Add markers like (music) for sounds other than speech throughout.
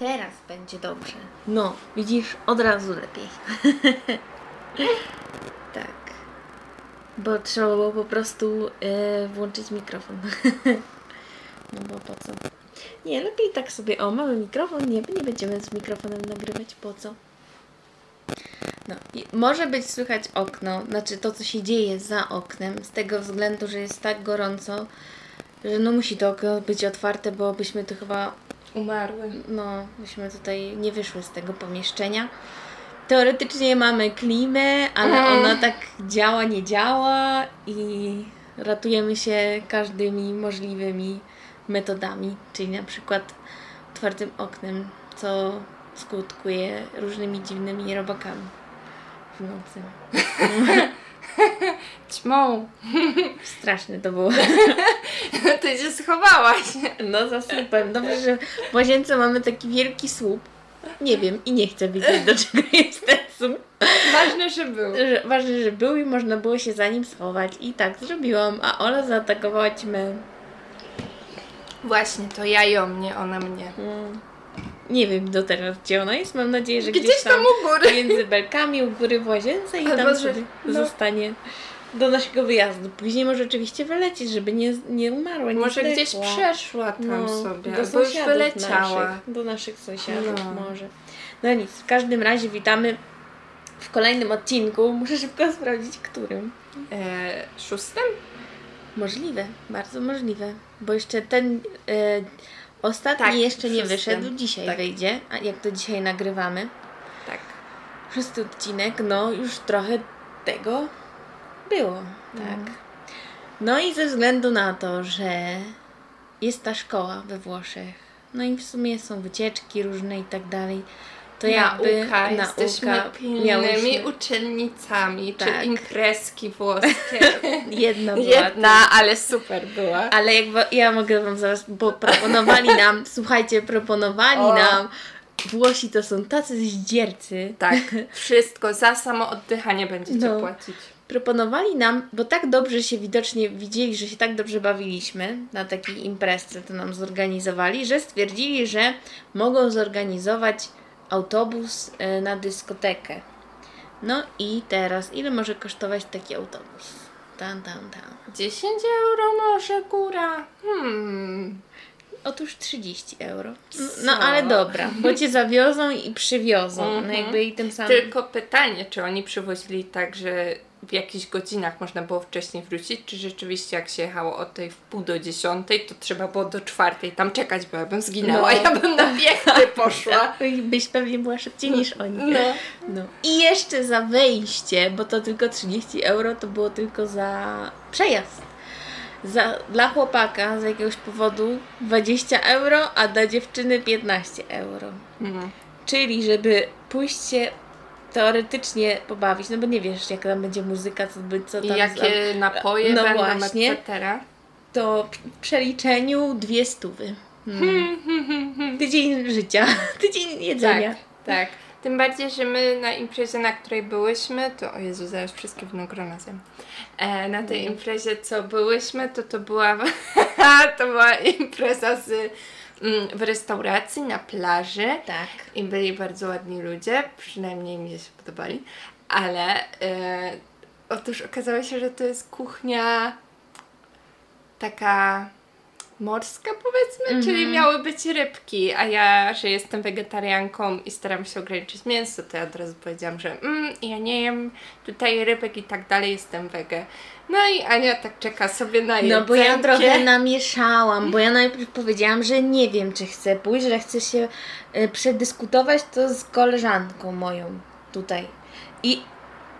Teraz będzie dobrze. No, widzisz, od razu lepiej. (laughs) tak. Bo trzeba było po prostu e, włączyć mikrofon. (laughs) no bo po co? Nie, lepiej tak sobie, o, mamy mikrofon, nie, nie będziemy z mikrofonem nagrywać, po co? No, może być słychać okno, znaczy to, co się dzieje za oknem, z tego względu, że jest tak gorąco, że no musi to okno być otwarte, bo byśmy tu chyba Umarły. no, myśmy tutaj nie wyszły z tego pomieszczenia. Teoretycznie mamy klimę, ale Mhm. ona tak działa, nie działa i ratujemy się każdymi możliwymi metodami, czyli na przykład otwartym oknem, co skutkuje różnymi dziwnymi robakami w nocy. (laughs) (laughs) Ćmą. Straszne to było. (laughs) Ty się schowałaś. No za słupem. Dobrze, że w łazience mamy taki wielki słup. Nie wiem i nie chcę wiedzieć do czego jest ten słup. Ważne, że był. Że, ważne, że był i można było się za nim schować. I tak zrobiłam, a Ola zaatakowała ćmę. Właśnie, to ja ją, nie ona mnie. Mm. Nie wiem do teraz gdzie ona jest. Mam nadzieję, że Gdzieś gdzieś, tam u góry. między belkami u góry w łazience i Albo tam sobie no. zostanie do naszego wyjazdu. Później może oczywiście wylecieć, żeby nie, nie umarła, nie Może gdzieś przeszła tam sobie, do albo już sąsiadów wyleciała. Naszych, do naszych sąsiadów No. może. No nic, w każdym razie witamy w kolejnym odcinku. Muszę szybko sprawdzić, którym. E, szóstym? Możliwe, bardzo możliwe, bo jeszcze ten e, ostatni Tak, jeszcze nie szóstym. wyszedł, dzisiaj Tak. wyjdzie, a jak to dzisiaj nagrywamy. Tak. Szósty odcinek, no już trochę tego było, tak. Mhm. No i ze względu na to, że jest ta szkoła we Włoszech, no i w sumie są wycieczki różne i tak dalej, to jakby nauka, jesteśmy nauka pilnymi uczennicami, Tak. czy imprezki włoskie. (laughs) jedna była Jedna, ale super była. Ale jakby ja mogę wam zaraz, bo proponowali nam, (laughs) słuchajcie, proponowali O. nam, Włosi to są tacy zdziercy. Tak, (laughs) wszystko, za samo oddychanie będziecie No. płacić. Proponowali nam, bo tak dobrze się widocznie widzieli, że się tak dobrze bawiliśmy na takiej imprezce, to nam zorganizowali, że stwierdzili, że mogą zorganizować autobus e, na dyskotekę. No i teraz, ile może kosztować taki autobus? Tam, tam, tam. 10 euro może góra? Hmm. Otóż 30 euro. No, no ale dobra, bo cię zawiozą i przywiozą. No Mhm. jakby i tym samym. Tylko pytanie, czy oni przywozili tak, że w jakichś godzinach można było wcześniej wrócić, czy rzeczywiście jak się jechało od tej w pół do dziesiątej, to trzeba było do czwartej tam czekać, bo ja bym zginęła, No. ja bym na piechty (laughs) poszła. I byś pewnie była szybciej niż oni. No. No. I jeszcze za wejście, bo to tylko 30 euro, to było tylko za przejazd. Za, dla chłopaka z jakiegoś powodu 20 euro, a dla dziewczyny 15 euro. Mhm. Czyli żeby pójść się teoretycznie pobawić, no bo nie wiesz jak tam będzie muzyka, co, co I tam jakie napoje No będą, właśnie. etc. to w przeliczeniu dwie stówy. Hmm. Tydzień życia, (laughs) tydzień jedzenia. Tak, tak. Tym bardziej, że my na imprezie, na której byłyśmy, to o Jezu, zaraz wszystkie winogrona zjem. E, na tej imprezie, co byłyśmy, to to była, (laughs) to była impreza z, w restauracji na plaży. Tak. I byli bardzo ładni ludzie, przynajmniej mi się podobali, ale e, otóż okazało się, że to jest kuchnia taka morska powiedzmy, czyli miały być rybki, a ja, że jestem wegetarianką i staram się ograniczyć mięso, to ja od razu powiedziałam, że mm, ja nie jem tutaj rybek i tak dalej, jestem wege. No i Ania tak czeka sobie na No bo ja trochę namieszałam, bo ja najpierw powiedziałam, że nie wiem, czy chcę pójść, że chcę się y, przedyskutować to z koleżanką moją tutaj. I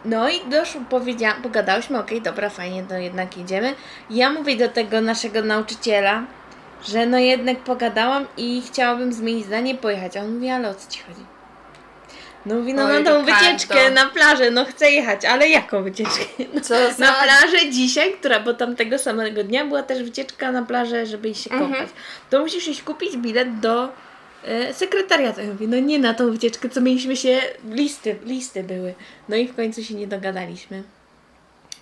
no i doszło, powiedziałam, pogadałyśmy, okej, dobra, fajnie, to jednak idziemy. I ja mówię do tego naszego nauczyciela, że no jednak pogadałam i chciałabym zmienić zdanie, pojechać. A on mówi, ale o co ci chodzi? No mówi, no tą wycieczkę na plażę, no chcę jechać, ale jaką wycieczkę? (laughs) No, Co za... na plażę dzisiaj, która, bo tam tego samego dnia była też wycieczka na plażę, żeby iść się Mhm. kąpać. To musisz iść kupić bilet do e, sekretariatu. Ja mówię, no nie na tą wycieczkę, co mieliśmy się, listy, listy były. No i w końcu się nie dogadaliśmy.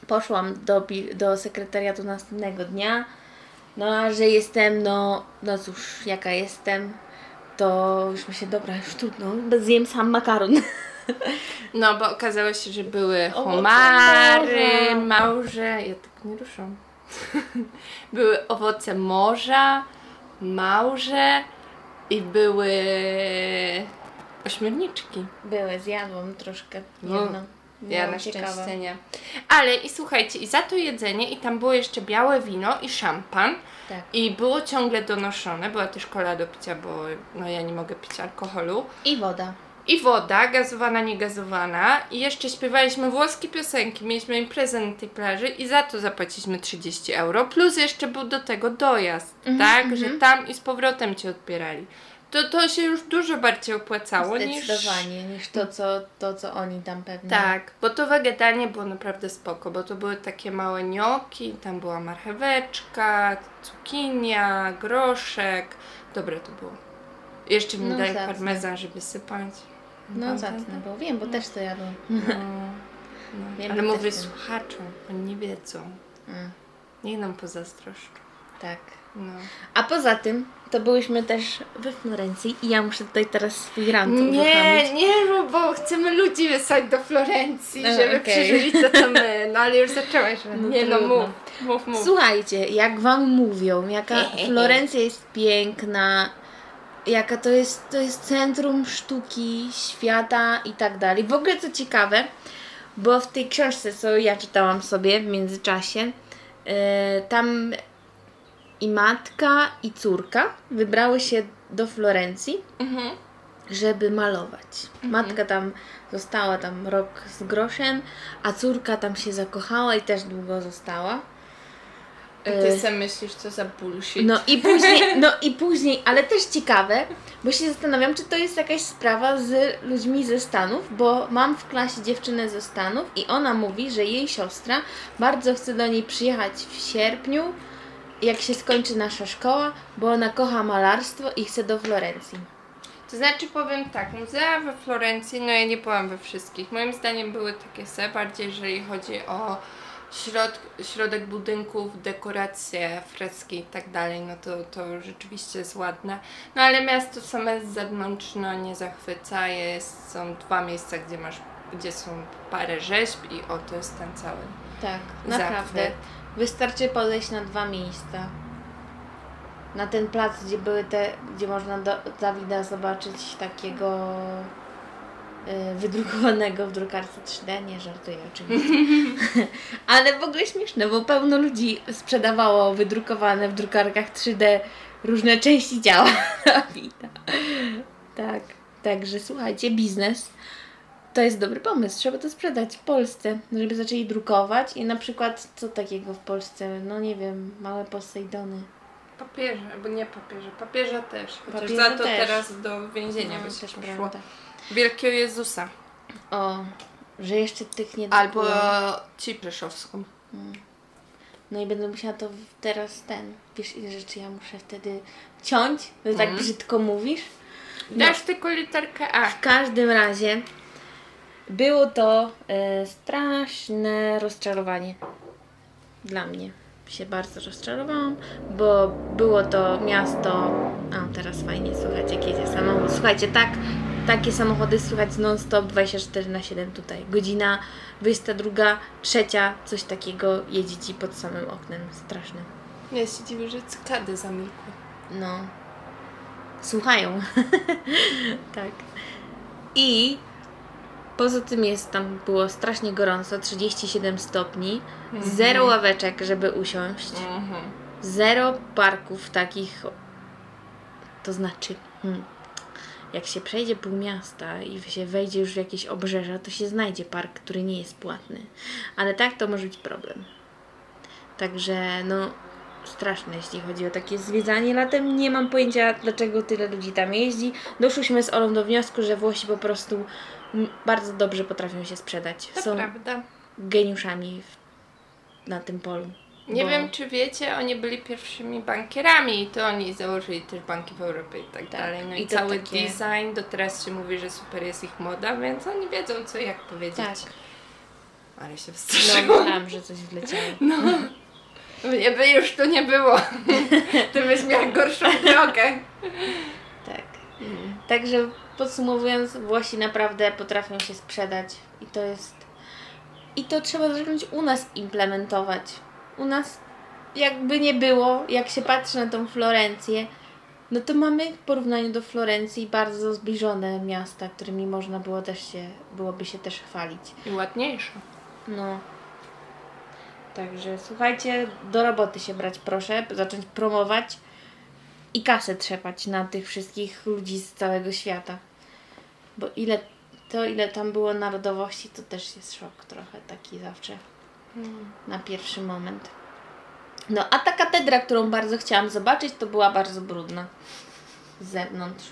Poszłam do, do sekretariatu następnego dnia. No a że jestem, no, no cóż, jaka jestem. To już myślę, dobra, już trudno, zjem sam makaron. No, bo okazało się, że były homary, małże, ja tak nie ruszam. (laughs) były owoce morza, małże i były ośmiorniczki. Były, zjadłam troszkę No, jedno. Ja Byłam na ciekawa. szczęście nie. Ale i słuchajcie, i za to jedzenie, i tam było jeszcze białe wino i szampan. Tak. I było ciągle donoszone, była też kola do picia, bo no ja nie mogę pić alkoholu. I woda. I woda, gazowana, niegazowana. I jeszcze śpiewaliśmy włoskie piosenki, mieliśmy imprezę na tej plaży i za to zapłaciliśmy 30 euro. Plus jeszcze był do tego dojazd, Mhm, tak? Że tam i z powrotem cię odbierali. To, to się już dużo bardziej opłacało niż... Zdecydowanie, niż to co, to, co oni tam pewnie. Tak, bo to wegetarianie było naprawdę spoko, bo to były takie małe nioki, tam była marcheweczka, cukinia, groszek. Dobre to było. Jeszcze mi No, zacne. parmezan, żeby sypać. No zacne było. Wiem, bo też to jadłam. No, (laughs) no. Ale mówię słuchaczom, oni nie wiedzą. Mm, Niech nam pozazdroszczą. tak. No. A poza tym, to byłyśmy też we Florencji i ja muszę tutaj teraz swój rant Nie, uruchomić. nie bo chcemy ludzi wysłać do Florencji, E, żeby okej. przeżyli to, co my. (laughs) No ale już zaczęłaś. że No nie, no mów, mów, mów. Słuchajcie, jak wam mówią, jaka Florencja jest piękna, jaka to jest, to jest centrum sztuki, świata i tak dalej. W ogóle co ciekawe, bo w tej książce, co ja czytałam sobie w międzyczasie, tam i matka, i córka wybrały się do Florencji, Mhm. żeby malować. Matka tam została tam rok z groszem, a córka tam się zakochała i też długo została. I ty sam myślisz, co za bullshit. No i później, (laughs) no i później, ale też ciekawe, bo się zastanawiam, czy to jest jakaś sprawa z ludźmi ze Stanów, bo mam w klasie dziewczynę ze Stanów i ona mówi, że jej siostra bardzo chce do niej przyjechać w sierpniu, jak się skończy nasza szkoła, bo ona kocha malarstwo i chce do Florencji. To znaczy powiem tak, muzea we Florencji, no ja nie byłam we wszystkich. Moim zdaniem były takie se, bardziej jeżeli chodzi o środ, środek budynków, dekoracje, freski i tak dalej, no to, to rzeczywiście jest ładne. No ale miasto same z zewnątrz no, nie zachwyca, jest, są dwa miejsca, gdzie masz, gdzie są parę rzeźb i o, to jest ten cały Tak, Zachwyt. naprawdę. Wystarczy podejść na dwa miejsca. Na ten plac, gdzie były te, gdzie można do, Dawida zobaczyć takiego y, wydrukowanego w drukarce 3D. Nie żartuję oczywiście. (laughs) Ale w ogóle śmieszne, bo pełno ludzi sprzedawało wydrukowane w drukarkach 3D różne części ciała (laughs) Dawida. Tak, także słuchajcie, biznes to jest dobry pomysł. Trzeba to sprzedać w Polsce, żeby zaczęli drukować i na przykład co takiego w Polsce? No nie wiem, małe Posejdony. Papieże, bo nie papieże, papieża też. Chociaż Papieża za to też. teraz do więzienia No, by się też poszło. prawda. Wielkiego Jezusa. O, że jeszcze tych nie Albo ci Rzeszowską. No i będę musiała to teraz ten. Wiesz ile rzeczy ja muszę wtedy ciąć? Że tak brzydko mówisz? No. Dasz tylko literkę A. W każdym razie było to e, straszne rozczarowanie dla mnie. Się bardzo rozczarowałam, bo było to miasto. A teraz fajnie słychać, jak jedzie samochód. Słuchajcie, tak, takie samochody słychać non-stop 24 na 7 tutaj. Godzina 22, trzecia, coś takiego jedzie ci pod samym oknem. Straszne. Ja się dziwię, że cykady zamilkły. No. Słuchają. (laughs) tak. I poza tym jest tam było strasznie gorąco, 37 stopni, zero ławeczek, żeby usiąść, Mhm. zero parków takich. To znaczy, hmm, jak się przejdzie pół miasta i się wejdzie już w jakieś obrzeża, to się znajdzie park, który nie jest płatny. Ale tak to może być problem. Także no straszne, jeśli chodzi o takie zwiedzanie latem. Nie mam pojęcia, dlaczego tyle ludzi tam jeździ. Doszłyśmy z Olą do wniosku, że Włosi po prostu bardzo dobrze potrafią się sprzedać. To Są prawda. geniuszami w, na tym polu. Nie Bo- wiem, czy wiecie, oni byli pierwszymi bankierami i to oni założyli też banki w Europie i tak, Tak, dalej. No i, i cały takie- design, do teraz się mówi, że super jest ich moda, więc oni wiedzą, co i jak powiedzieć. Tak. Ale się No, wstrzymałam. myślałam, że coś wleciało. (laughs) Mnie by już tu nie było. (laughs) Ty byś miała gorszą drogę. Tak. Także podsumowując, Włosi naprawdę potrafią się sprzedać i to jest. I to trzeba zacząć u nas implementować. U nas, jakby nie było, jak się patrzy na tą Florencję, no to mamy w porównaniu do Florencji bardzo zbliżone miasta, którymi można było też się, byłoby się też chwalić. I ładniejsze. No. Także słuchajcie, do roboty się brać proszę, zacząć promować i kasę trzepać na tych wszystkich ludzi z całego świata. Bo ile to, ile tam było narodowości, to też jest szok trochę taki zawsze na pierwszy moment. No, a ta katedra, którą bardzo chciałam zobaczyć, to była bardzo brudna z zewnątrz.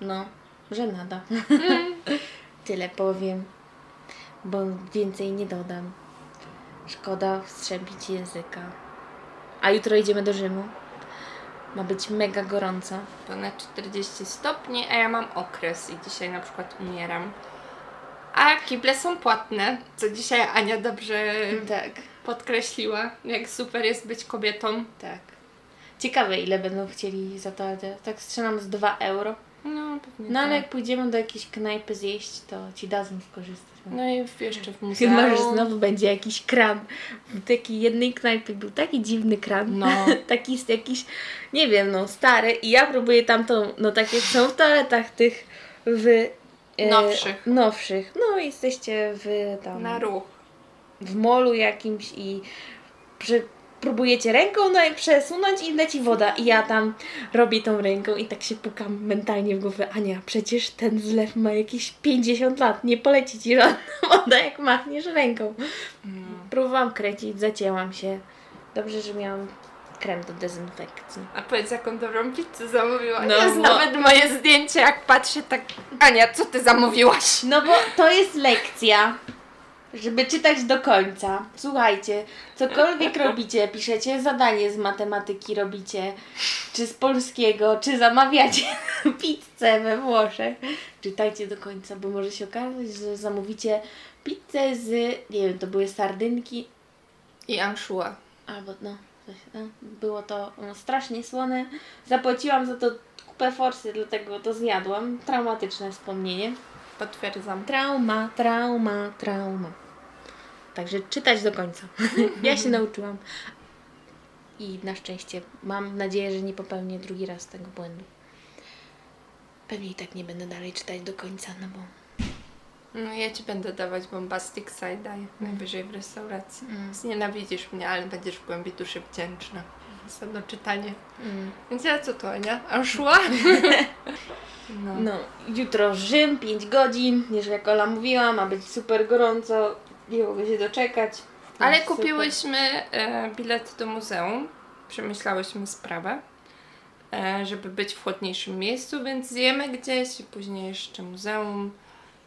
No, że nada. (laughs) Tyle powiem, bo więcej nie dodam. Szkoda wstrzępić języka. A jutro idziemy do Rzymu. Ma być mega gorąco. Ponad 40 stopni, a ja mam okres i dzisiaj na przykład umieram. A kible są płatne, co dzisiaj Ania dobrze Tak, podkreśliła, jak super jest być kobietą. tak. Ciekawe, ile będą chcieli za to. Tak strzelam z 2 euro. No, pewnie No ale tak. jak pójdziemy do jakiejś knajpy zjeść, to ci dadzą skorzystać. No i jeszcze w Chyba, muzeum. że znowu będzie jakiś kran. W takiej jednej knajpie był taki dziwny kran. No. (laughs) taki jakiś, nie wiem, no stary. I ja próbuję tamtą, no takie są w toaletach tych w... e, Nowszych. Nowszych. No jesteście w tam... Na ruch. w molu jakimś i prze, próbujecie ręką no przesunąć i leci woda i ja tam robię tą ręką i tak się pukam mentalnie w głowę Ania, przecież ten zlew ma jakieś 50 lat, nie poleci Ci żadna (laughs) woda jak machniesz ręką. Próbowałam kręcić, zacięłam się. Dobrze, że miałam krem do dezynfekcji. A powiedz, jaką dobrą pizzę zamówiła. No, No, jest bo- nawet moje zdjęcie, jak patrzę tak... Ania, co ty zamówiłaś? No bo to jest lekcja, żeby czytać do końca. Słuchajcie, cokolwiek (laughs) robicie, piszecie zadanie z matematyki robicie, czy z polskiego, czy zamawiacie (laughs) pizzę we Włoszech, czytajcie do końca, bo może się okazać, że zamówicie pizzę z, nie wiem, to były sardynki, I anszua. albo no, no było to no, strasznie słone. Zapłaciłam za to kupę forsy, dlatego to zjadłam. Traumatyczne wspomnienie. Potwierdzam. Trauma, trauma, trauma. Także czytać do końca. (laughs) ja się (laughs) nauczyłam. I na szczęście mam nadzieję, że nie popełnię drugi raz tego błędu. Pewnie i tak nie będę dalej czytać do końca, no bo No ja ci będę dawać bombastic side-eye najwyżej w restauracji. Mm. Znienawidzisz mnie, ale będziesz w głębi duszy wdzięczna za doczytanie. mm. Więc ja co to, Ania? Anszua? (laughs) no. no, jutro Rzym, 5 godzin. Wiesz, jak Ola mówiła, ma być super gorąco. Nie mogę się doczekać. Ale Super. kupiłyśmy e, bilet do muzeum. Przemyślałyśmy sprawę, e, żeby być w chłodniejszym miejscu, więc zjemy gdzieś i później jeszcze muzeum.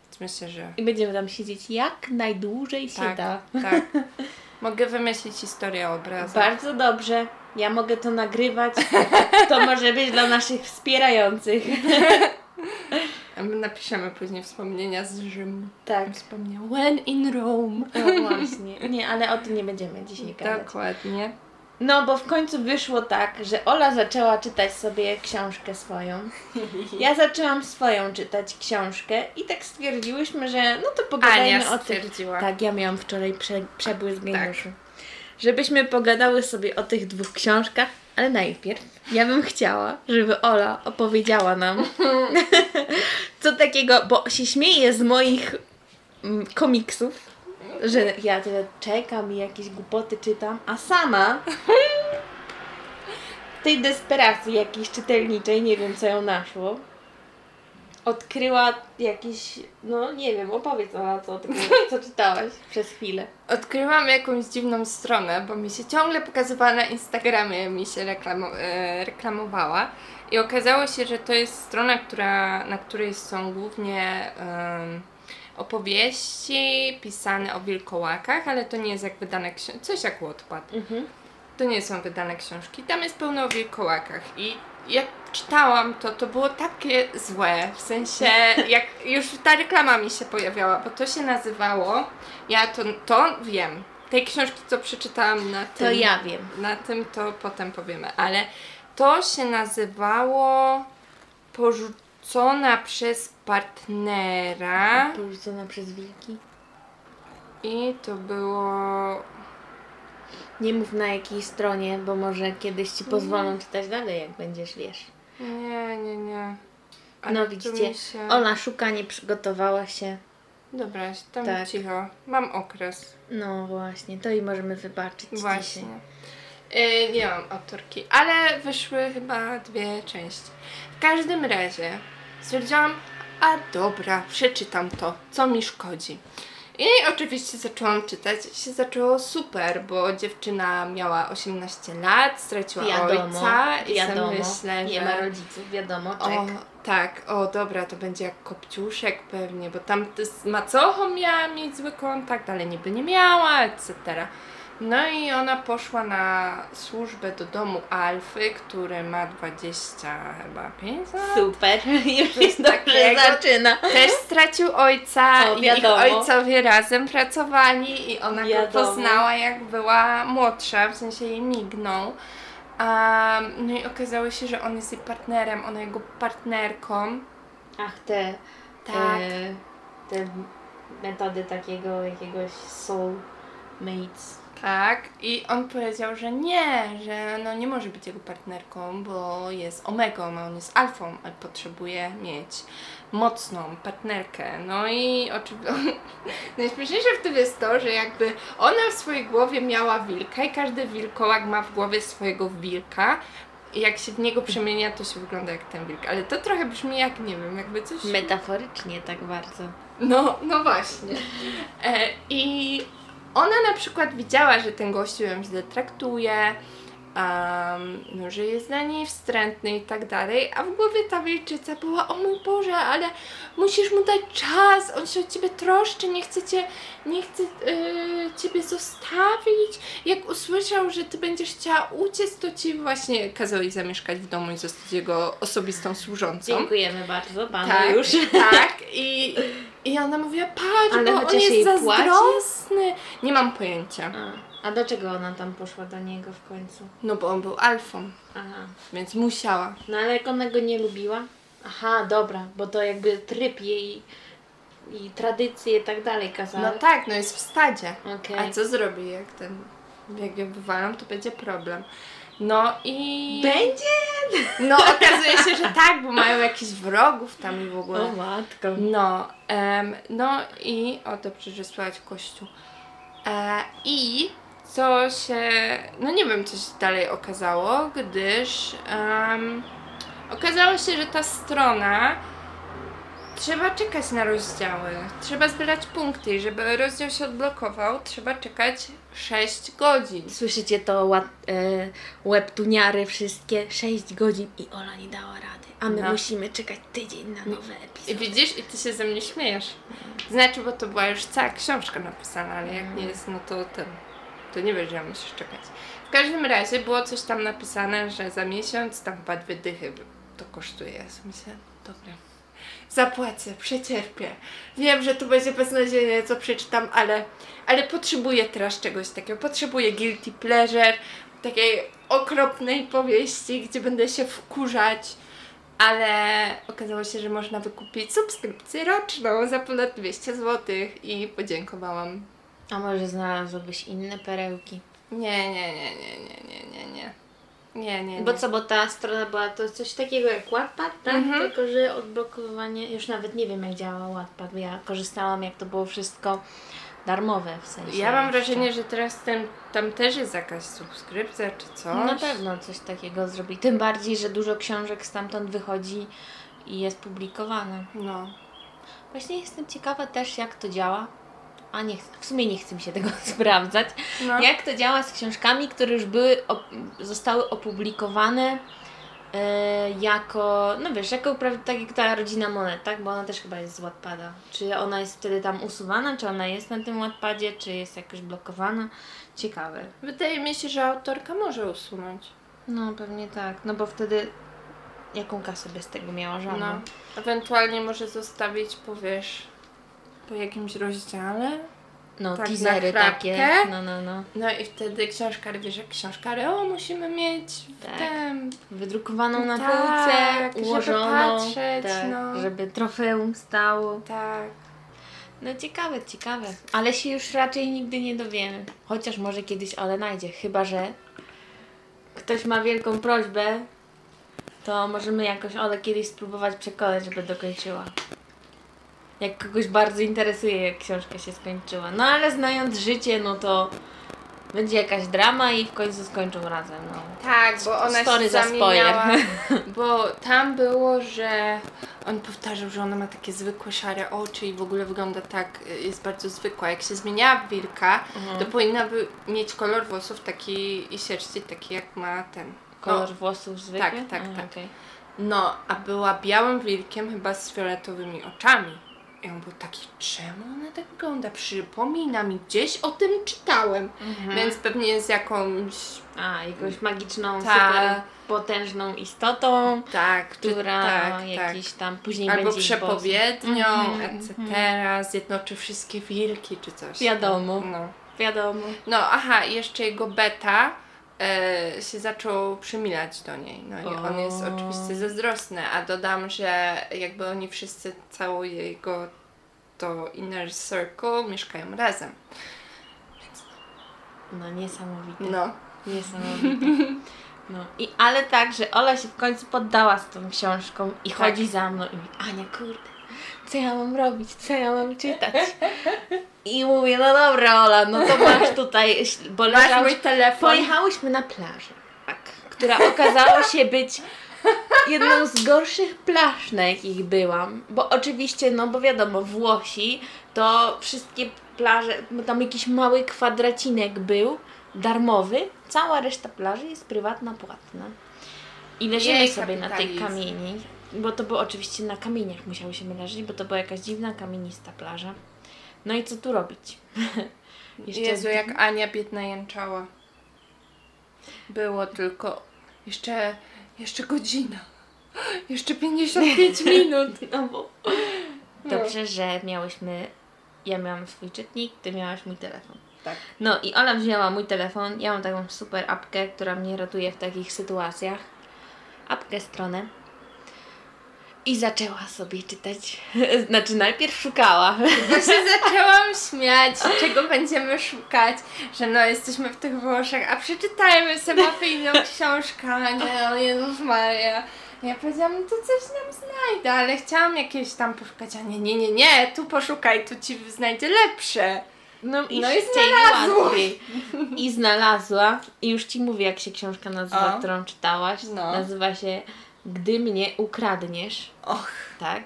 Więc Myślę, że I będziemy tam siedzieć jak najdłużej się tak, da. tak. (laughs) Mogę wymyślić historię o obrazach. Bardzo dobrze. Ja mogę to nagrywać. (laughs) To może być dla naszych wspierających. (laughs) A my napiszemy później wspomnienia z Rzymu. Tak. Wspomniał When in Rome. No właśnie. Nie, ale o tym nie będziemy dzisiaj gadać. Dokładnie. No, bo w końcu wyszło tak, że Ola zaczęła czytać sobie książkę swoją. Ja zaczęłam swoją czytać książkę i tak stwierdziłyśmy, że no to pogadajmy Ania o tym. stwierdziła. Tak, ja miałam wczoraj prze, przebłysk geniuszu. Żebyśmy pogadały sobie o tych dwóch książkach, ale najpierw ja bym chciała, żeby Ola opowiedziała nam (laughs) co takiego, bo się śmieje z moich mm, komiksów, że ja tyle czekam i jakieś głupoty czytam, a sama w tej desperacji jakiejś czytelniczej, nie wiem co ją naszło, odkryła jakiś, no nie wiem, opowiedz Ola, co, (laughs) co czytałaś przez chwilę. Odkryłam jakąś dziwną stronę, bo mi się ciągle pokazywała na Instagramie, mi się reklamo- e, reklamowała. I okazało się, że to jest strona, która, na której są głównie em, opowieści pisane o wilkołakach, ale to nie jest jak wydane książki, coś jak Wattpad. Mhm. To nie są wydane książki, tam jest pełno o wilkołakach i jak czytałam to, to było takie złe, w sensie (laughs) jak już ta reklama mi się pojawiała, bo to się nazywało, ja to, to wiem, tej książki co przeczytałam na tym, To ja wiem. na tym to potem powiemy, ale to się nazywało porzucona przez partnera Porzucona przez wilki. i to było... Nie mów na jakiej stronie, bo może kiedyś ci pozwolą czytać dalej, jak będziesz, wiesz. Nie, nie, nie. Ale No widzicie, się... Ola szuka, nie przygotowała się. Dobra, tam Tak. cicho. Mam okres. No właśnie, to i możemy wybaczyć Właśnie. dzisiaj. Yy, nie mam autorki, ale wyszły chyba dwie części. W każdym razie stwierdziłam, a dobra, przeczytam to, co mi szkodzi. I oczywiście zaczęłam czytać. Się zaczęło super, bo dziewczyna miała 18 lat, straciła Wiadomo, ojca i wiadomo, sobie myślę, nie że... ma rodziców, wiadomo, O, czek. tak, o dobra, to będzie jak Kopciuszek pewnie, bo tam z macochą miała mieć zły kontakt, ale niby nie miała, etc. No i ona poszła na służbę do domu Alfy, który ma 20 chyba 5 lat. Super, (laughs) już jest dobrze zaczyna. Też stracił ojca O, i ich ojcowie razem pracowali i ona Wiadomo. go poznała jak była młodsza, w sensie jej mignął. Um, no i okazało się, że on jest jej partnerem, ona jego partnerką. Ach, te, Tak. e, te metody takiego jakiegoś soulmates. Tak, i on powiedział, że nie, że no nie może być jego partnerką, bo jest omegą, a on jest alfą, ale potrzebuje mieć mocną partnerkę. No i oczywiście (laughs) najśmieszniejsze w tym jest to, że jakby ona w swojej głowie miała wilka i każdy wilkołak ma w głowie swojego wilka. I jak się w niego przemienia, to się wygląda jak ten wilk. Ale to trochę brzmi jak, nie wiem, jakby coś... Metaforycznie tak bardzo. No, no właśnie. E, I ona na przykład widziała, że ten gościu ją źle traktuje, um, no, że jest dla niej wstrętny i tak dalej, a w głowie ta wilczyca była, o mój Boże, ale musisz mu dać czas, on się o ciebie troszczy, nie chce cię, nie chce yy, ciebie zostawić. Jak usłyszał, że ty będziesz chciała uciec, to ci właśnie kazał jej zamieszkać w domu i zostać jego osobistą służącą. Dziękujemy bardzo panu Tak, już. tak. I, (laughs) I ona mówiła, patrz, Ale bo on jest płaci? zazdrosny. Nie mam pojęcia. A, a dlaczego ona tam poszła do niego w końcu? No bo on był alfą, Aha. więc musiała. No ale jak ona go nie lubiła? Aha, dobra, bo to jakby tryb jej i tradycje i tak dalej kazały. No tak, no jest w stadzie. Okej. A co zrobi, jak ten, jak ją wywalą, to będzie problem. No i... Będzie? No okazuje się, że tak, bo mają jakichś wrogów tam i w ogóle. O matko. No, em, no i o dobrze, że słychać kościół. E, I co się, no nie wiem, co się dalej okazało, gdyż em, okazało się, że ta strona trzeba czekać na rozdziały, trzeba zbierać punkty i żeby rozdział się odblokował, trzeba czekać 6 godzin. Słyszycie to ład, e, wszystkie 6 godzin i Ola nie dała rady. A my No. musimy czekać tydzień na nowe epizody. widzisz, i ty się ze mnie śmiejesz. Znaczy, bo to była już cała książka napisana, ale jak nie jest, no to ten. To nie wiesz, że musisz czekać. W każdym razie było coś tam napisane, że za miesiąc tam chyba dwie dychy to kosztuje. Ja sobie myślę, dobra. Zapłacę, przecierpię. Wiem, że to będzie beznadziejne, co przeczytam, ale, ale potrzebuję teraz czegoś takiego. Potrzebuję guilty pleasure, takiej okropnej powieści, gdzie będę się wkurzać ale okazało się, że można wykupić subskrypcję roczną za ponad 200 zł i podziękowałam. A może znalazłabyś inne perełki? Nie, nie, nie, nie, nie, nie, nie, nie. Nie, nie, nie. Bo co, bo ta strona była to coś takiego jak Wattpad, tak? Mhm. Tylko, że odblokowanie, już nawet nie wiem jak działa Wattpad, bo ja korzystałam jak to było wszystko darmowe w sensie. Ja mam jeszcze. wrażenie, że teraz ten, tam też jest jakaś subskrypcja czy coś. Na pewno coś takiego zrobi. Tym bardziej, że dużo książek stamtąd wychodzi i jest publikowane. No. Właśnie jestem ciekawa też jak to działa. A nie, w sumie nie chcę mi się tego (laughs) sprawdzać. no. Jak to działa z książkami, które już były, op- zostały opublikowane e, jako, no wiesz, jako tak jak ta rodzina monet, tak? Bo ona też chyba jest z Wattpada. Czy ona jest wtedy tam usuwana, czy ona jest na tym Wattpadzie, czy jest jakoś blokowana? Ciekawe. Wydaje mi się, że autorka może usunąć. No pewnie tak, no bo wtedy jaką kasę by z tego miała żadną? No. Ewentualnie może zostawić, powiesz, po jakimś rozdziale. No, tak teasery takie. No, no, no. No i wtedy książkar, wiesz, jak książkary, o musimy mieć w Tak. tym, Wydrukowaną na Tak, półce, żeby ułożoną. patrzeć, tak, no. Żeby trofeum stało. tak. No ciekawe, ciekawe. Ale się już raczej nigdy nie dowiemy. Chociaż może kiedyś Ole znajdzie. Chyba, że ktoś ma wielką prośbę, to możemy jakoś Ole kiedyś spróbować przekonać, żeby dokończyła. Jak kogoś bardzo interesuje, jak książka się skończyła. No ale znając życie, no to będzie jakaś drama i w końcu skończą razem. No. Tak, bo ona Story się za zamieniała, (laughs) (laughs) bo tam było, że on powtarzał, że ona ma takie zwykłe szare oczy i w ogóle wygląda tak, y, jest bardzo zwykła. Jak się zmieniała w wilka, Mhm. to powinna by mieć kolor włosów taki i sierści taki jak ma ten. Kolor No, włosów zwykły? Tak, tak, A, tak. okej. no, a była białym wilkiem chyba z fioletowymi oczami. I on był taki, czemu ona tak wygląda? Przypomina mi, gdzieś o tym czytałem. Mhm. Więc pewnie jest jakąś, A, jakąś magiczną, Ta. super potężną istotą, tak, która tak, tak. jakiś tam później Albo będzie przepowiednią, Mhm, etc. mhm. Zjednoczy wszystkie wilki czy coś. Wiadomo. No. Wiadomo. no aha, jeszcze jego beta e, się zaczął przymilać do niej. No i on jest oczywiście zazdrosny, a dodam, że jakby oni wszyscy, cały jego to inner circle mieszkają razem. No niesamowite. No. Niesamowite. (laughs) No i ale tak, że Ola się w końcu poddała z tą książką i Tak. chodzi za mną i mówi, Ania kurde, co ja mam robić, co ja mam czytać? I mówię, no dobra Ola, no to masz tutaj, bo Masz leżał, mój telefon. Pojechałyśmy na plażę, tak, która okazała się być jedną z gorszych plaż, na jakich byłam. Bo oczywiście, no bo wiadomo, Włosi to wszystkie plaże, tam jakiś mały kwadracinek był, darmowy. Cała reszta plaży jest prywatna, płatna. I leżymy Jej, sobie na tej kamieni. Bo to było oczywiście na kamieniach musiałyśmy leżeć, bo to była jakaś dziwna, kamienista plaża. No i co tu robić? (laughs) Jezu, jak Ania biedna jęczała. Było tylko jeszcze, jeszcze godzina. Jeszcze 55 (laughs) minut. No bo... Dobrze, że miałyśmy... Ja miałam swój czytnik, ty miałaś mój telefon. Tak. No i Ola wzięła mój telefon. Ja mam taką super apkę, która mnie ratuje w takich sytuacjach. Apkę, stronę. I zaczęła sobie czytać. (laughs) Znaczy najpierw szukała. (laughs) Ja się zaczęłam śmiać, czego będziemy szukać, że no jesteśmy w tych Włoszech, a przeczytajmy sobie mafijną książkę, a nie, o Jezus Maria. Ja powiedziałam, no to coś nam znajdę, ale chciałam jakieś tam poszukać, a nie, nie, nie, nie, tu poszukaj, tu ci znajdzie lepsze. No i, No i znalazła. I znalazła. I już ci mówię, jak się książka nazywa, O. którą czytałaś. No. Nazywa się Gdy mnie ukradniesz. Och, Tak.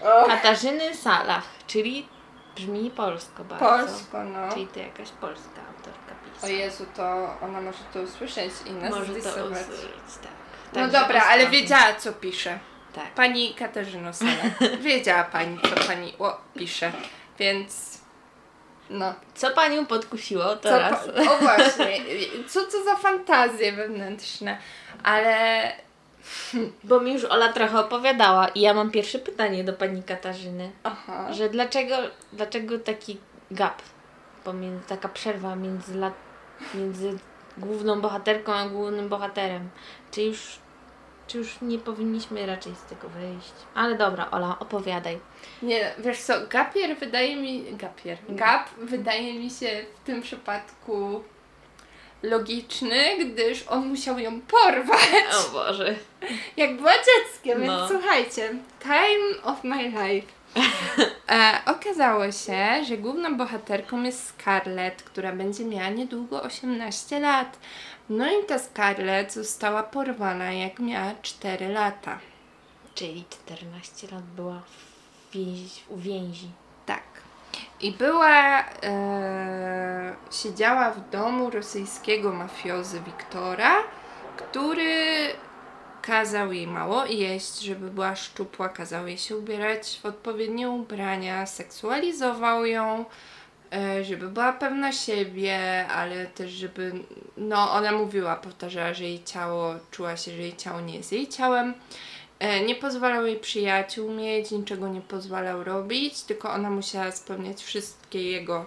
och Katarzyny Salach, czyli brzmi polsko bardzo. polsko, no. Czyli to jakaś polska autorka O pisała. Jezu, to ona może to usłyszeć i nas Może to usłyszeć, tak. No Także dobra, ale wiedziała co pisze. Tak. Pani Katarzyno Sala. (laughs) Wiedziała pani, co pani o, pisze, więc no. Co panią podkusiło Co teraz? pa- o właśnie, co to za fantazje wewnętrzne, ale Bo mi już Ola trochę opowiadała i ja mam pierwsze pytanie do pani Katarzyny. aha, Że dlaczego, dlaczego taki gap, pomiędzy, taka przerwa między, lat, między główną bohaterką a głównym bohaterem? Czy już, czy już nie powinniśmy raczej z tego wyjść? Ale dobra, Ola, opowiadaj. nie, wiesz co, gapier wydaje mi, gapier, gap wydaje mi się w tym przypadku logiczny, gdyż on musiał ją porwać. O Boże. Jak była dzieckiem, więc No. słuchajcie, time of my life. (laughs) E, okazało się, że główną bohaterką jest Scarlett, która będzie miała niedługo 18 lat. No i ta Scarlett została porwana jak miała 4 lata. Czyli 14 lat była w więzi, więzi. I była, e, siedziała w domu rosyjskiego mafiozy Wiktora, który kazał jej mało jeść, żeby była szczupła, kazał jej się ubierać w odpowiednie ubrania, seksualizował ją, e, żeby była pewna siebie, ale też żeby, no ona mówiła, powtarzała, że jej ciało, czuła się, że jej ciało nie jest jej ciałem. E, Nie pozwalał jej przyjaciół mieć, niczego nie pozwalał robić, tylko ona musiała spełniać wszystkie jego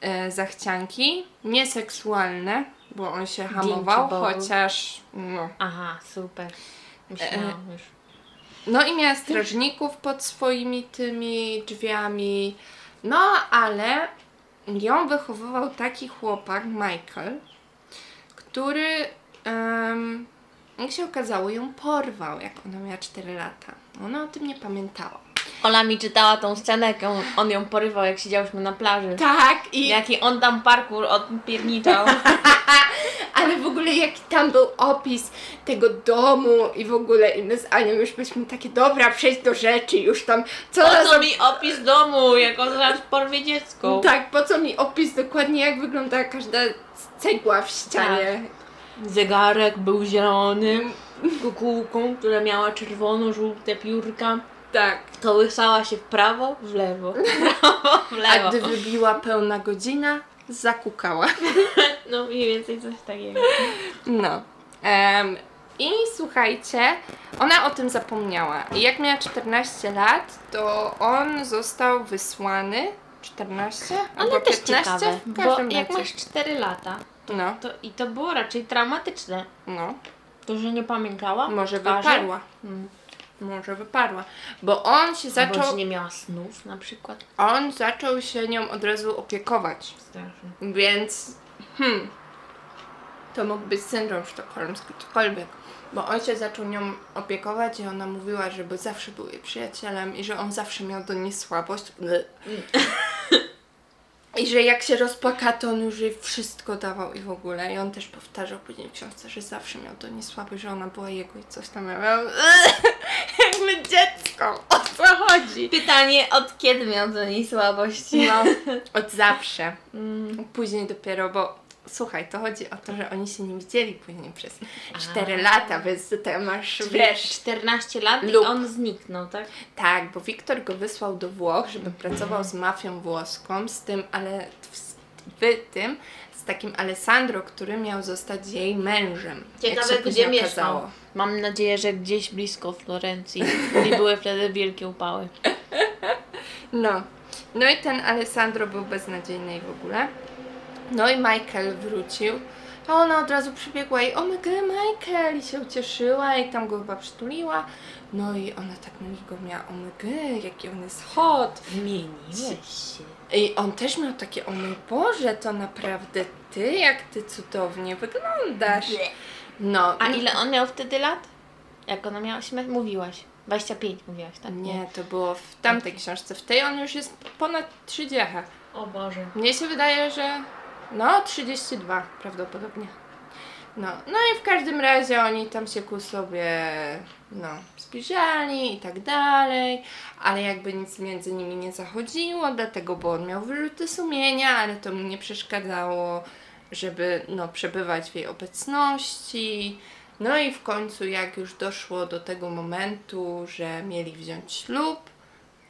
e, zachcianki, nieseksualne, bo on się hamował, Bogu. chociaż no. Aha, super. Myślałam już. No i miała strażników pod swoimi tymi drzwiami. No, ale ją wychowywał taki chłopak, Michael, który, em, jak się okazało, ją porwał, jak ona miała 4 lata. Ona o tym nie pamiętała. Ola mi czytała tą scenę, jak on, on ją porywał, jak siedziałyśmy na plaży. Tak, i Jaki on tam parkour odpierniczał. (laughs) ale w ogóle jaki tam był opis tego domu i w ogóle i my z Anią już byliśmy takie, dobra, przejdź do rzeczy, już tam, co Po co mi opis domu, jak on zaraz porwie dziecko? Tak, po co mi opis dokładnie, jak wygląda każda cegła w ścianie. Zegarek był zielony, kukułką, która miała czerwono-żółte piórka. Tak. Kołysała się w prawo, w lewo, (laughs) w prawo, w A lewo. gdy wybiła pełna godzina, zakukała. (laughs) No mniej więcej coś takiego. No. Em, I słuchajcie, ona o tym zapomniała. I jak miała 14 lat, to on został wysłany. 14? Ale też 15? ciekawe, W bo jak masz 4 lata, No, to i to było raczej traumatyczne. no. To, że nie pamiętała? Może twarzy? wyparła. Hmm. Może wyparła. Bo on się Albo zaczął. że nie miała snów na przykład. On zaczął się nią od razu opiekować. Strasznie. Więc hmm, to mógł być syndrom sztokholmski, cokolwiek. Bo on się zaczął nią opiekować i ona mówiła, żeby zawsze był jej przyjacielem i że on zawsze miał do niej słabość. (laughs) I że jak się rozpłaka, to on już jej wszystko dawał i w ogóle. I on też powtarzał później w książce, że zawsze miał do niej słabość, że ona była jego i coś tam. Ja miałam, (laughs) jakby dziecko, o co chodzi? Pytanie, od kiedy miał do niej słabość? No, od zawsze. Mm. Później dopiero, bo słuchaj, to chodzi o to, że oni się nie widzieli później przez 4 A. lata, więc tutaj masz, Czyli wiesz, 14 lat i Lub. on zniknął, tak? tak, bo Wiktor go wysłał do Włoch, żeby pracował z mafią włoską, z tym, ale w, w tym, z takim Alessandro, który miał zostać jej mężem. jak Ciekawe, gdzie mieszkał. Mam nadzieję, że gdzieś blisko Florencji. I były wtedy wielkie upały. (laughs) No. No i ten Alessandro był beznadziejny i w ogóle. No i Michael wrócił. A ona od razu przybiegła i omega Michael i się ucieszyła i tam go chyba przytuliła. No i ona tak na niego miała omega, jaki on jest hot. Zmieniłeś się. I on też miał takie, o mój Boże, to naprawdę ty, jak ty cudownie wyglądasz. No. A ile on miał wtedy lat? Jak ona miała się mówiłaś? 25 mówiłaś, tak? Nie, to było w tamtej książce. W tej on już jest ponad 30. O Boże. Mnie się wydaje, że no 32 prawdopodobnie. No, no i w każdym razie oni tam się ku sobie no, zbliżali i tak dalej, ale jakby nic między nimi nie zachodziło, dlatego, bo on miał wyrzuty sumienia, ale to mu nie przeszkadzało, żeby no, przebywać w jej obecności. No i w końcu jak już doszło do tego momentu, że mieli wziąć ślub,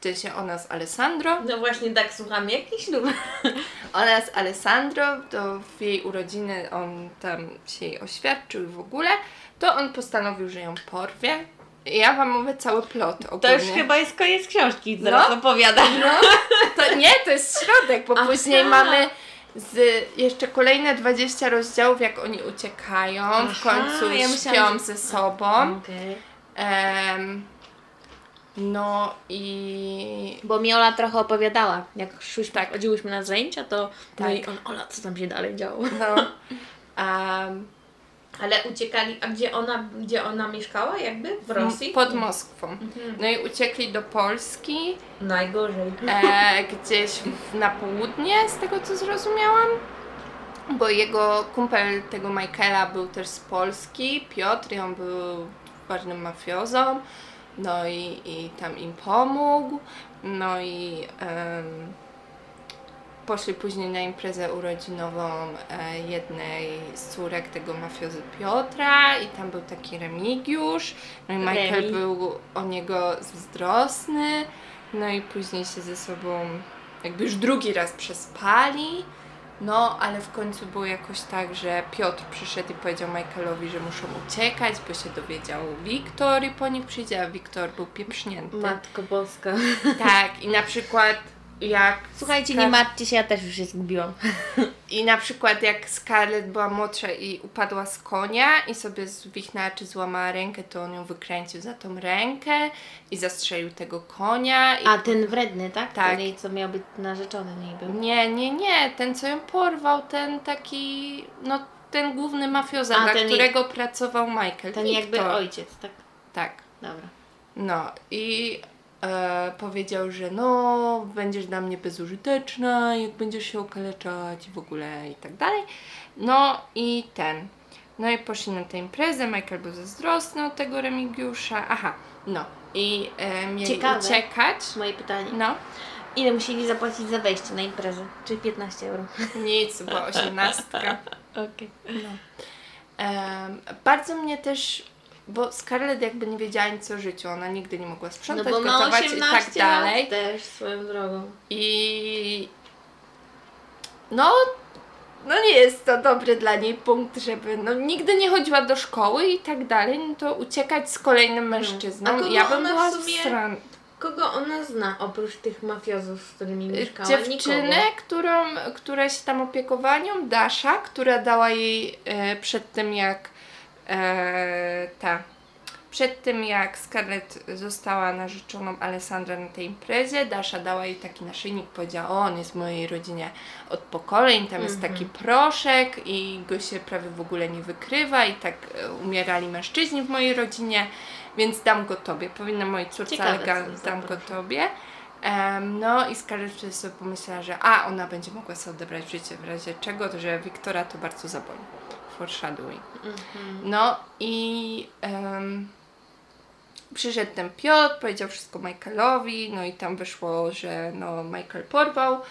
to się ona z Alessandro, No właśnie tak słucham, jaki ślub? (laughs) oraz Alessandro, to w jej urodziny on tam się jej oświadczył i w ogóle, to on postanowił, że ją porwie. Ja wam mówię cały plot To ogólnie. już chyba jest koniec książki, zaraz No. opowiadasz. No, to nie, to jest środek, bo Aha. później mamy z jeszcze kolejne 20 rozdziałów, jak oni uciekają, w Aha, końcu ja śpią myślałam, że- ze sobą. Okej. Em, no i Bo mi Ola trochę opowiadała, jak szłyśmy, Tak. chodziłyśmy na zajęcia, to no Tak. i on, Ola, co tam się dalej działo? no, (laughs) em, Ale uciekali, a gdzie ona, gdzie ona mieszkała jakby? W Rosji? pod Moskwą. Mhm. No i uciekli do Polski. Najgorzej. e, (laughs) gdzieś na południe, z tego co zrozumiałam. Bo jego kumpel tego Michaela był też z Polski, Piotr, i on był ważnym mafiozą. No i, i tam im pomógł. No i em, poszli później na imprezę urodzinową e, jednej z córek tego mafiozy Piotra i tam był taki Remigiusz. No i Michael Remi. był o niego zazdrosny. No i później się ze sobą jakby już drugi raz przespali. No, ale w końcu było jakoś tak, że Piotr przyszedł i powiedział Michaelowi, że muszą uciekać, bo się dowiedział Wiktor i po nich przyjdzie, a Wiktor był pieprznięty. Matko Boska. Tak, i na przykład jak Słuchajcie, Skar- nie martwcie się, ja też już się zgubiłam. (laughs) I na przykład jak Scarlett była młodsza i upadła z konia i sobie zwichnęła czy złamała rękę, to on ją wykręcił za tą rękę i zastrzelił tego konia. I A ten wredny, tak? Tak. Ten, co miał być narzeczony niej był. Nie, nie, nie, ten co ją porwał, ten taki, no ten główny mafioza, A, dla którego pracował Michael. Ten Victor. jakby ojciec, tak? Tak. Dobra. No i e, powiedział, że no, będziesz dla mnie bezużyteczna, jak będziesz się okaleczać i w ogóle i tak dalej. No i ten. No i poszli na tę imprezę, Michael był zazdrosny od tego Remigiusza. Aha, no. I e, mieli Ciekawe. uciekać. Moje pytanie. No, Ile musieli zapłacić za wejście na imprezę? Czyli 15 euro. nic, bo (laughs) osiemnastka. Okej. No. Em, bardzo mnie też, bo Scarlett jakby nie wiedziała nic o życiu, ona nigdy nie mogła No sprzątać, bo ma gotować 18 i tak dalej. lat też swoją drogą. I no, no nie jest to dobry dla niej punkt, żeby no nigdy nie chodziła do szkoły i tak dalej, no to uciekać z kolejnym mężczyzną. A kogo ja bym w była sumie stran. Kogo ona zna oprócz tych mafiozów, z którymi mieszkała? Dziewczynę, Nikogo. którą, która się tam opiekowała nią, Dasha, która dała jej e, przed tym jak e, ta przed tym jak Scarlett została narzeczoną Alessandra na tej imprezie, Dasha dała jej taki naszyjnik, powiedziała, o on jest w mojej rodzinie od pokoleń, tam jest Mhm. taki proszek i go się prawie w ogóle nie wykrywa i tak e, umierali mężczyźni w mojej rodzinie, więc dam go tobie, powinna mojej córce, Ciekawe, ale jest dam go tobie. Em, no i Scarlett wtedy sobie pomyślała, że a, ona będzie mogła sobie odebrać życie w razie czego, to że Wiktora to bardzo zaboli. Foreshadowing. Mhm. No i em, przyszedł ten Piotr, powiedział wszystko Michaelowi, no i tam wyszło, że no Michael porwał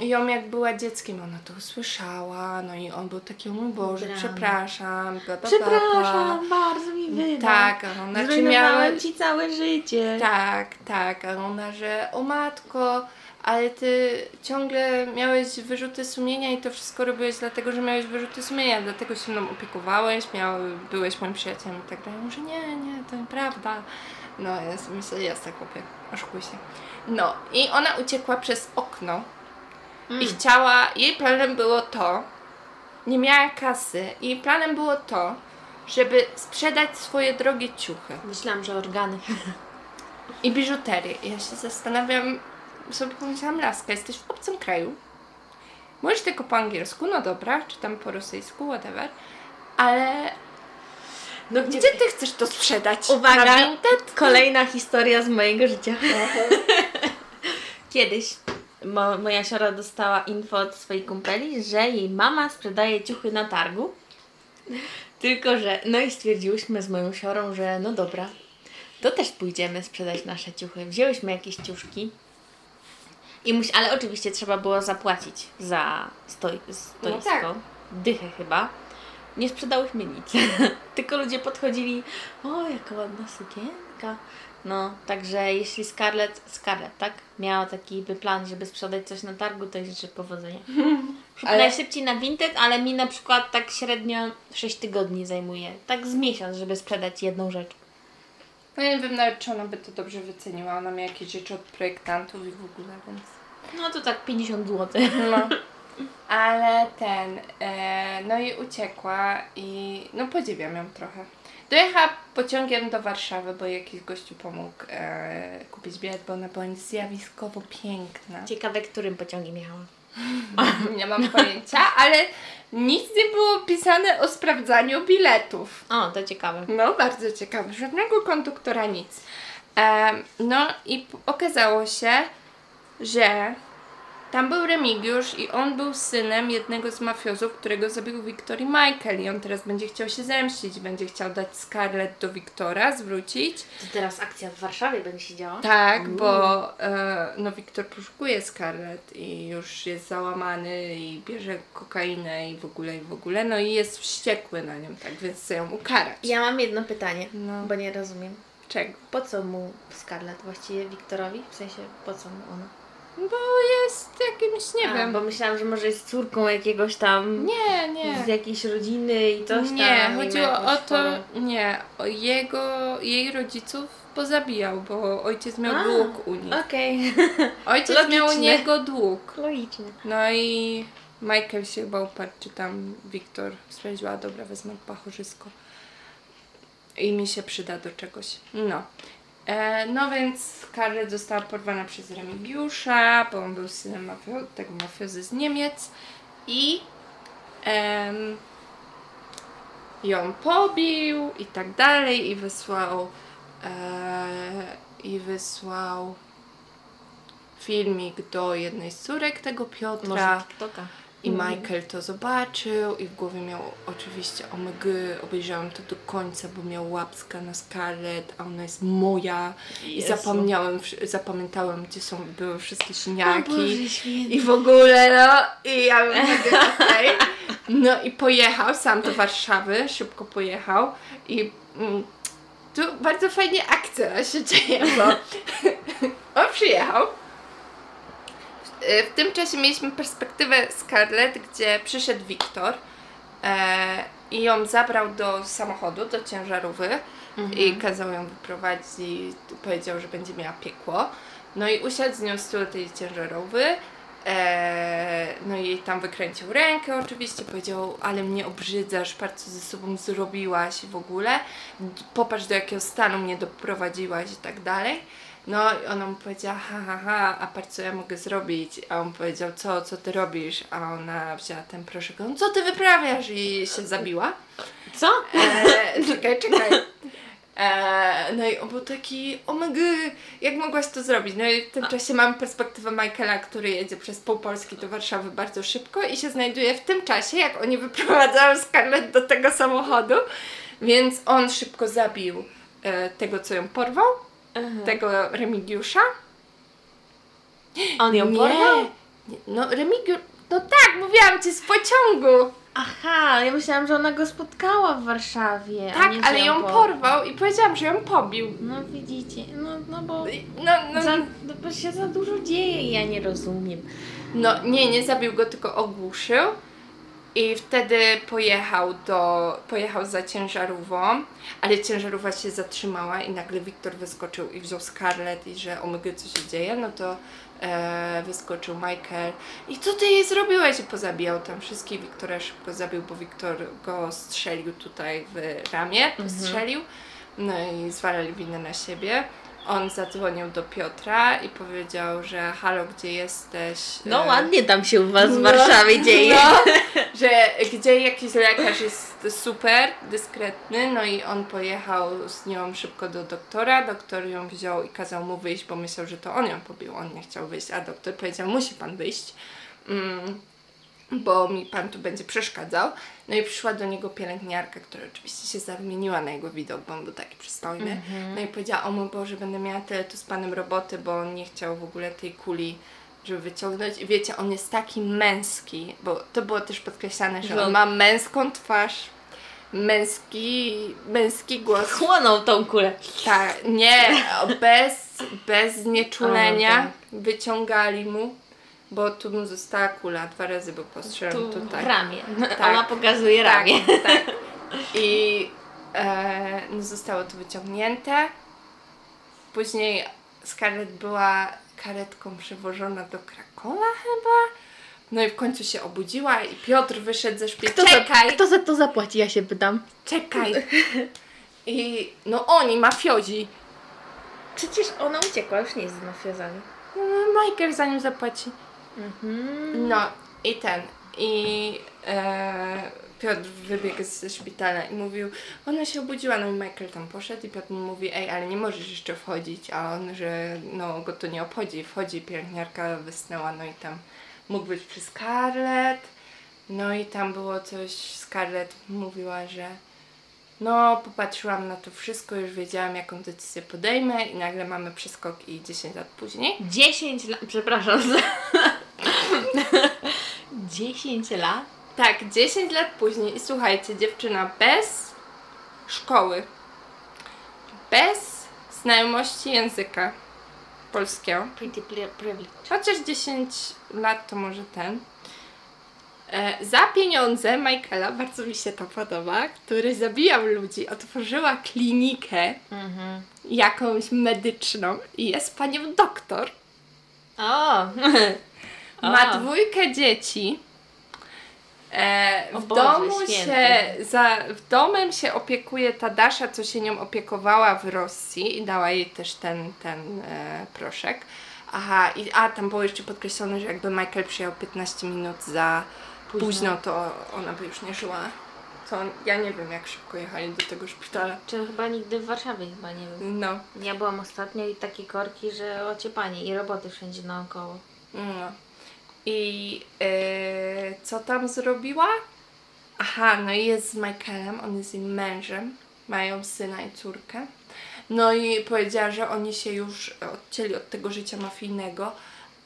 ją jak była dzieckiem, ona to usłyszała, no i on był taki, o mój Boże, Drama. przepraszam, bla, bla, bla, Przepraszam, bardzo mi wybacz. Tak, a ona czy miała... ci całe życie. Tak, tak, a ona, że o matko, ale ty ciągle miałeś wyrzuty sumienia i to wszystko robiłeś dlatego, że miałeś wyrzuty sumienia, dlatego się mną opiekowałeś, miał, byłeś moim przyjacielem i tak dalej. Ja Mówię, że nie, nie, to nieprawda. No, ja sobie myślę, jasne chłopie, oszukuj się. No, i ona uciekła przez okno i Mm. chciała, jej planem było to, nie miała kasy, jej planem było to, żeby sprzedać swoje drogie ciuchy Myślałam, że organy. i biżuterię. I ja się zastanawiam, sobie pomyślałam, Laska, jesteś w obcym kraju, mówisz tylko po angielsku, no dobra, czy tam po rosyjsku, whatever, ale No gdzie ty chcesz to sprzedać? Uwaga, Na Vinted? kolejna historia z mojego życia. (laughs) Kiedyś mo, moja siora dostała info od swojej kumpeli, że jej mama sprzedaje ciuchy na targu. Tylko, że no i stwierdziłyśmy z moją siorą, że no dobra, to też pójdziemy sprzedać nasze ciuchy. Wzięłyśmy jakieś ciuszki. I muś, ale oczywiście trzeba było zapłacić za stoi, stoisko. tak. Dychę chyba. Nie sprzedałyśmy nic. (laughs) Tylko ludzie podchodzili, o jaka ładna sukienka. No, także jeśli Scarlett, Scarlett, tak, miała taki plan, żeby sprzedać coś na targu, to życzę powodzenia. (laughs) Ale- Najszybciej na Vinted, ale mi na przykład tak średnio 6 tygodni zajmuje. Tak z miesiąc, żeby sprzedać jedną rzecz. No nie wiem nawet, czy ona by to dobrze wyceniła. Ona miała jakieś rzeczy od projektantów i w ogóle, więc... No to tak 50 zł. No. (laughs) Ale ten, e, no i uciekła i no podziwiam ją trochę. Dojechała pociągiem do Warszawy, bo jakiś gościu pomógł e, kupić bilet, bo ona była zjawiskowo piękna. Ciekawe, którym pociągiem jechała. (laughs) Nie mam pojęcia, ale nic nie było pisane o sprawdzaniu biletów. O, to ciekawe. No, bardzo ciekawe. Żadnego konduktora nic. Em, no i okazało się, że tam był Remigiusz i on był synem jednego z mafiozów, którego zabił Wiktor i Michael i on teraz będzie chciał się zemścić, będzie chciał dać Scarlett do Wiktora, zwrócić. To teraz akcja w Warszawie będzie się działa? Tak, bo e, no Wiktor poszukuje Scarlett i już jest załamany i bierze kokainę i w ogóle, i w ogóle, no i jest wściekły na nią, tak, więc chce ją ukarać. Ja mam jedno pytanie, No. bo nie rozumiem. Czego? Po co mu Scarlett, właściwie Wiktorowi? W sensie, po co mu ona? Bo jest jakimś, nie A, wiem. Bo myślałam, że może jest córką jakiegoś tam... Nie, nie. Z jakiejś rodziny i coś tam. Nie, i ma chodziło o to, chorą- nie, o jego, jej rodziców pozabijał, bo ojciec miał A, dług u nich. Okej. (laughs) Ojciec miał u logiczne. niego dług. Logicznie. No i Michael się chyba uparł, czy tam Wiktor stwierdziła, dobra, wezmę pachorzysko. I mi się przyda do czegoś. No. E, no więc Scarlett została porwana przez Remigiusza, bo on był synem mafio- tego mafiozy z Niemiec. I em, ją pobił i tak dalej i wysłał e, i wysłał filmik do jednej z córek tego Piotra. Może TikToka. I Michael to zobaczył i w głowie miał oczywiście omg, obejrzałam to do końca, bo miał łapska na Scarlett, a ona jest moja. I Jezu. zapomniałem, zapamiętałem, gdzie są, były wszystkie siniaki. Boże. I w ogóle, no, i ja bym okej. No i pojechał sam do Warszawy, szybko pojechał i mm, tu bardzo fajnie akcja się dzieje, bo (laughs) on przyjechał. E, W tym czasie mieliśmy perspektywę Scarlett, gdzie przyszedł Wiktor e, i ją zabrał do samochodu, do ciężarówki i kazał ją wyprowadzić i powiedział, że będzie miała piekło. No i usiadł z nią z tyłu tej ciężarowy. E, no i tam wykręcił rękę oczywiście, powiedział, ale mnie obrzydzasz, patrz co ze sobą zrobiłaś w ogóle, popatrz do jakiego stanu mnie doprowadziłaś i tak dalej. No i ona mu powiedziała, ha, ha, ha, a patrz co ja mogę zrobić. A on powiedział, co, co ty robisz? A ona wzięła ten proszek, on, co ty wyprawiasz? I się zabiła. Co? Eee, czekaj, czekaj. Eee, no i on był taki, o my jak mogłaś to zrobić? No i w tym czasie mamy perspektywę Michaela, który jedzie przez pół Polski do Warszawy bardzo szybko i się znajduje w tym czasie, jak oni wyprowadzają Scarlett do tego samochodu, więc on szybko zabił e, tego, co ją porwał, tego Remigiusza. On ją Nie. porwał? Nie, No Remigiusz, no tak, mówiłam ci, z pociągu. Aha, ja myślałam, że ona go spotkała w Warszawie. Tak, nie, ale ją porwał. porwał i powiedziałam, że ją pobił. No widzicie, no, no bo No, no, za, no, bo się za dużo dzieje i ja nie rozumiem. No nie, nie zabił go, tylko ogłuszył. I wtedy pojechał do, pojechał za ciężarówką, ale ciężarówka się zatrzymała i nagle Wiktor wyskoczył i wziął Scarlett i że omega co się dzieje, no to e, wyskoczył Michael. I co ty jej zrobiłeś? I pozabijał tam wszystkich, Wiktora szybko zabił, bo Wiktor go strzelił tutaj w ramię, strzelił, no i zwalali winę na siebie. On zadzwonił do Piotra i powiedział, że halo, gdzie jesteś? No E, ładnie tam się u was w no, Warszawie dzieje. No, (laughs) że gdzie jakiś lekarz jest super dyskretny, no i on pojechał z nią szybko do doktora. Doktor ją wziął i kazał mu wyjść, bo myślał, że to on ją pobił. On nie chciał wyjść, a doktor powiedział: Musi pan wyjść. Mm, bo mi pan tu będzie przeszkadzał. No i przyszła do niego pielęgniarka, która oczywiście się zamieniła na jego widok, bo on był taki przystojny. No i powiedziała, o mój Boże, będę miała tyle tu z panem roboty, bo on nie chciał w ogóle tej kuli żeby wyciągnąć. I wiecie, on jest taki męski, bo to było też podkreślane, że on on- ma męską twarz, męski, męski głos. Chłonął tą kulę. Tak, nie, bez, bez znieczulenia tak. wyciągali mu, bo tu mu została kula, dwa razy był postrzelony Tu tutaj. ramię. Tak. Ona pokazuje ramię. Tak, tak. (laughs) I e, no zostało to wyciągnięte. Później Scarlett była karetką przewożona do Krakowa chyba. No i w końcu się obudziła i Piotr wyszedł ze szpitala. Kto za, Czekaj, kto za to zapłaci, ja się pytam. czekaj. (laughs) I no oni, mafiozi. Przecież ona uciekła, już nie jest z mafiozami. No, Michael za nim zapłaci. Mhm. No i ten. I e, Piotr wybiegł ze szpitala i mówił, ona się obudziła, no i Michael tam poszedł i Piotr mu mówi, ej, ale nie możesz jeszcze wchodzić, a on, że no go to nie obchodzi. Wchodzi, pielęgniarka wysnęła, no i tam mógł być przy Scarlett. No i tam było coś, Scarlett mówiła, że no popatrzyłam na to wszystko, już wiedziałam jaką decyzję podejmę i nagle mamy przeskok i 10 lat później. 10 lat, przepraszam. (laughs) za- 10 lat? Tak, 10 lat później i słuchajcie, dziewczyna bez szkoły, bez znajomości języka polskiego, Pretty privilege. chociaż 10 lat to może ten, E, za pieniądze Michaela, bardzo mi się to podoba, który zabijał ludzi, otworzyła klinikę Mhm. jakąś medyczną i jest panią doktor. O! (laughs) Ma dwójkę dzieci. E, w Boże domu święty. się, za, w domem się opiekuje ta Dasza, co się nią opiekowała w Rosji i dała jej też ten, ten e, proszek. Aha, i, a tam było jeszcze podkreślone, że jakby Michael przyjechał 15 minut za Późno. późno, to ona by już nie żyła. To ja nie wiem, jak szybko jechali do tego szpitala. Czy chyba nigdy w Warszawie chyba nie wiem. No, Ja byłam ostatnio i takie korki, że ociepanie i roboty wszędzie naokoło. no. I e, co tam zrobiła? Aha, no i jest z Michaelem, on jest jej mężem, mają syna i córkę. No i powiedziała, że oni się już odcięli od tego życia mafijnego,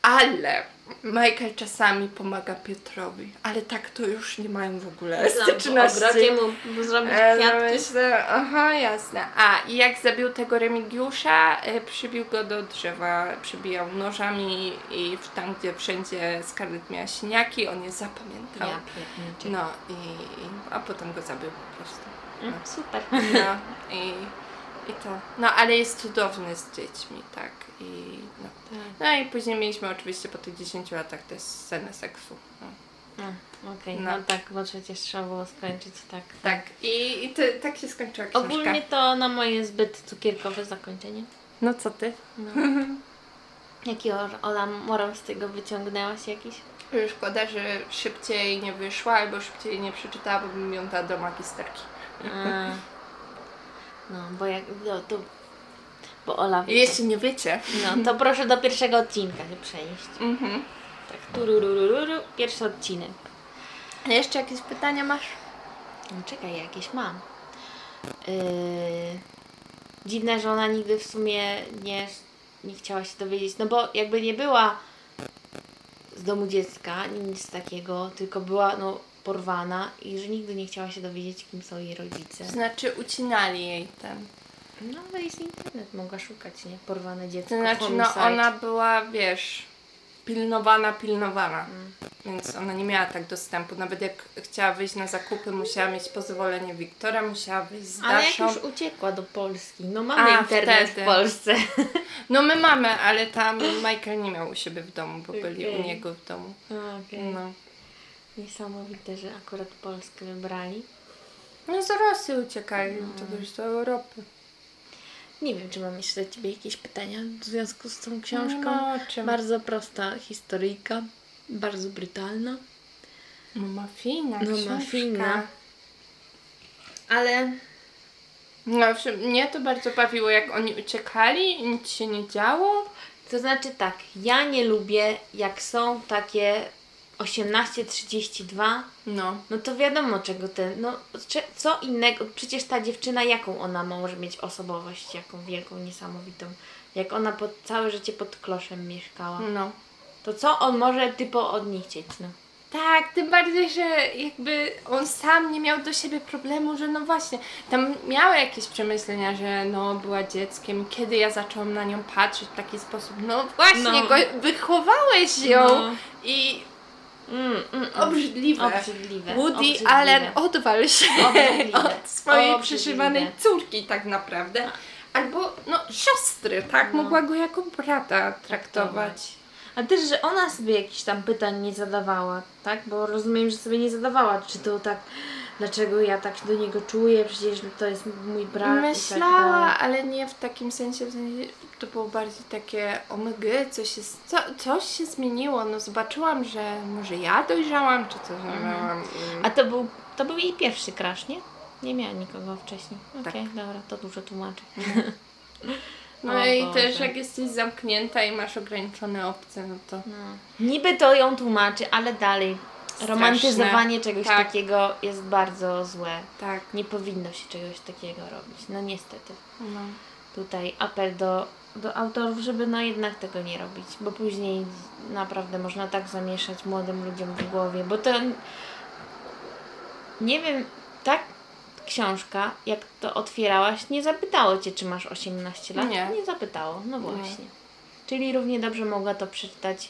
ale Michael czasami pomaga Piotrowi, ale tak to już nie mają w ogóle styczności. ogrodzie mu zrobić E, no kwiatki. myślę, aha, jasne. A, i jak zabił tego Remigiusza, e, przybił go do drzewa, przybijał nożami i w tam, gdzie wszędzie Scarlett miała siniaki, on je zapamiętał. Ja. No i, i, a potem go zabił po prostu. Mm, Super. No i, i to. No ale jest cudowny z dziećmi, tak. I, no. No i później mieliśmy oczywiście po tych 10 latach też scenę seksu. No. Okej, No. no. tak, bo przecież trzeba było skończyć tak. Tak, i, i to, tak się skończyła książka. Ogólnie to na moje zbyt cukierkowe zakończenie. No co ty? No. (laughs) Jaki or- Ola morał z tego wyciągnęłaś jakiś? Szkoda, że szybciej nie wyszła albo szybciej nie przeczytała, bo bym ją dała do magisterki. A. No, bo jak. No, to, bo Ola. I Jeśli nie wiecie. No, to proszę do pierwszego odcinka się przenieść. Mhm. Tak, tururururu, pierwszy odcinek. A jeszcze jakieś pytania masz? No, czekaj, jakieś mam. Yy... Dziwne, że ona nigdy w sumie nie, nie chciała się dowiedzieć, no bo jakby nie była z domu dziecka, nic takiego, tylko była no porwana i że nigdy nie chciała się dowiedzieć, kim są jej rodzice. To znaczy ucinali jej ten. No ale jest internet, mogła szukać, nie? Porwane dziecko. To znaczy, no homicide. ona była, wiesz, pilnowana, pilnowana. Mm. Więc ona nie miała tak dostępu. Nawet jak chciała wyjść na zakupy, musiała mieć pozwolenie Wiktora, musiała wyjść z Ale jak już uciekła do Polski, no mamy A, internet wtedy. w Polsce. (laughs) No my mamy, ale tam Michael nie miał u siebie w domu, bo byli u niego w domu. Okej. No. Niesamowite, że akurat Polskę wybrali. No z Rosji uciekali, to już do Europy. Nie wiem, czy mam jeszcze do Ciebie jakieś pytania w związku z tą książką. No, czym? Bardzo prosta historyjka, bardzo brutalna, No mafijna No, książka. mafijna. ale No, mnie to bardzo bawiło, jak oni uciekali i nic się nie działo. to znaczy tak, ja nie lubię, jak są takie 18-32, No. no to wiadomo czego ten, no co innego, przecież ta dziewczyna jaką ona może mieć osobowość, jaką wielką, niesamowitą, jak ona pod, całe życie pod kloszem mieszkała. No. To co on może typo od niej chcieć, no? Tak, tym bardziej, że jakby on sam nie miał do siebie problemu, że no właśnie, tam miała jakieś przemyślenia, że no była dzieckiem, kiedy ja zaczęłam na nią patrzeć w taki sposób, no właśnie, No. Go, wychowałeś ją No. i Mm, mm, mm. obrzydliwe. Obrzydliwe. Woody obrzydliwe. Allen odwal się Obrzydliwe. (laughs) od swojej Obrzydliwe. przyszywanej córki tak naprawdę. Albo no siostry, tak? No. Mogła go jako brata traktować. A też, że ona sobie jakichś tam pytań nie zadawała, tak? Bo rozumiem, że sobie nie zadawała, czy to tak, dlaczego ja tak się do niego czuję, przecież to jest mój brat i tak Myślała, dalej. ale nie w takim sensie, w sensie to było bardziej takie omg, coś się, co, coś się zmieniło, no zobaczyłam, że może ja dojrzałam, czy coś Mhm. miałam. A to był, to był jej pierwszy crash, nie? Nie miała nikogo wcześniej. Tak. Okej, dobra, to dużo tłumaczy. No (laughs) O i Boże. też jak jesteś zamknięta i masz ograniczone opcje, no to No. Niby to ją tłumaczy, ale dalej Straszne. romantyzowanie czegoś Tak. takiego jest bardzo złe. tak. Nie powinno się czegoś takiego robić. No niestety. No. tutaj apel do, do autorów, żeby no jednak tego nie robić, bo później naprawdę można tak zamieszać młodym ludziom w głowie, bo to nie wiem, tak książka, jak to otwierałaś, nie zapytało cię, czy masz 18 lat? Nie. Nie zapytało, no właśnie. Czyli równie dobrze mogła to przeczytać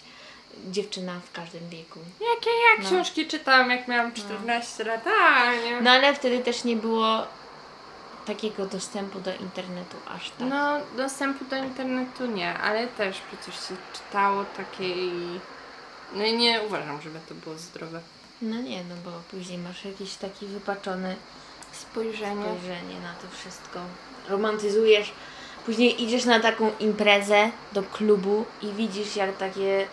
dziewczyna w każdym wieku. Jakie ja No. książki czytałam, jak miałam 14 lat? A, nie. No ale wtedy też nie było takiego dostępu do internetu aż tak. No, dostępu do internetu nie, ale też przecież się czytało takiej... No i nie uważam, żeby to było zdrowe No nie, no bo później masz jakieś takie wypaczone spojrzenie. spojrzenie na to wszystko. Romantyzujesz. Później idziesz na taką imprezę do klubu i widzisz jak takie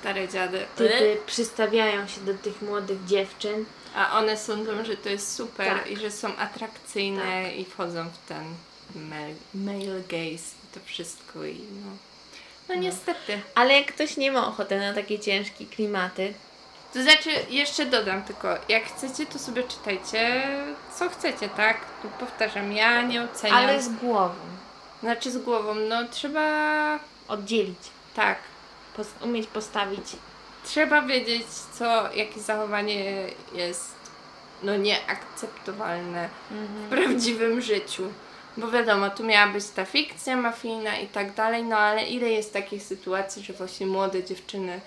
Stare dziady. typy przystawiają się do tych młodych dziewczyn. A one sądzą, że to jest super Tak. i że są atrakcyjne i wchodzą w ten male, male gaze i to wszystko i no... No niestety. Ale jak ktoś nie ma ochoty na takie ciężkie klimaty, To znaczy, jeszcze dodam tylko, jak chcecie, to sobie czytajcie co chcecie, tak? Tu powtarzam, ja nie oceniam. ale z głową. Znaczy z głową, no trzeba... Oddzielić. Tak. Umieć postawić. Trzeba wiedzieć, co, jakie zachowanie jest no nieakceptowalne w prawdziwym życiu. Bo wiadomo, tu miała być ta fikcja mafijna i tak dalej, no ale ile jest takich sytuacji, że właśnie młode dziewczyny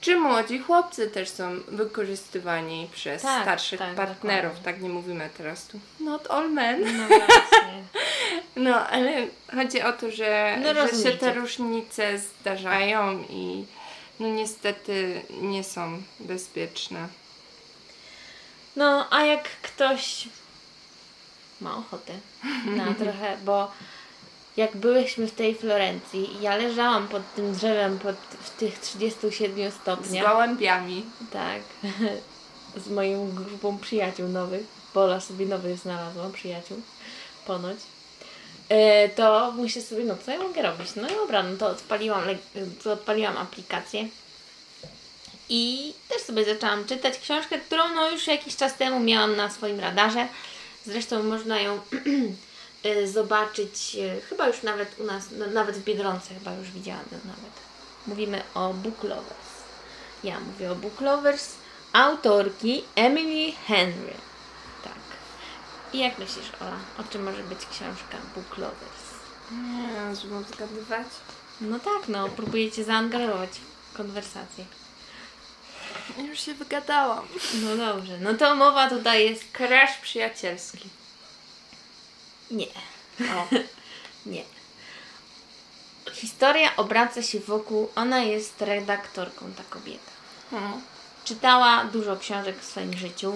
czy młodzi chłopcy też są wykorzystywani przez Tak, starszych tak, partnerów, dokładnie. tak nie mówimy teraz tu. Not all men. No (laughs) właśnie. No, ale chodzi o to, że, No, że się te różnice zdarzają i no niestety nie są bezpieczne. No, a jak ktoś ma ochotę na (laughs) trochę, bo jak byłyśmy w tej Florencji, ja leżałam pod tym drzewem pod, w tych 37 Z stopniach. gołębiami. Tak. (laughs) Z moją grupą przyjaciół nowych. Bola sobie nowych znalazłam, przyjaciół. Ponoć. E, to myślę sobie, no co ja mogę robić? No i dobra, no to odpaliłam, to odpaliłam aplikację. I też sobie zaczęłam czytać książkę, którą no już jakiś czas temu miałam na swoim radarze. Zresztą można ją (clears throat) zobaczyć, e, chyba już nawet u nas, no, nawet w Biedronce chyba już widziałam ją nawet. Mówimy o Book Lovers. Ja mówię o Book Lovers autorki Emily Henry. Tak. I jak myślisz, Ola, o czym może być książka Book Lovers? Nie, żeby zgadywać. No tak, no, próbuję Cię zaangażować w konwersację. Już się wygadałam. No dobrze, no to mowa tutaj jest... Crash przyjacielski. Nie, O. nie. Historia obraca się wokół... Ona jest redaktorką, ta kobieta. Mhm. czytała dużo książek w swoim życiu.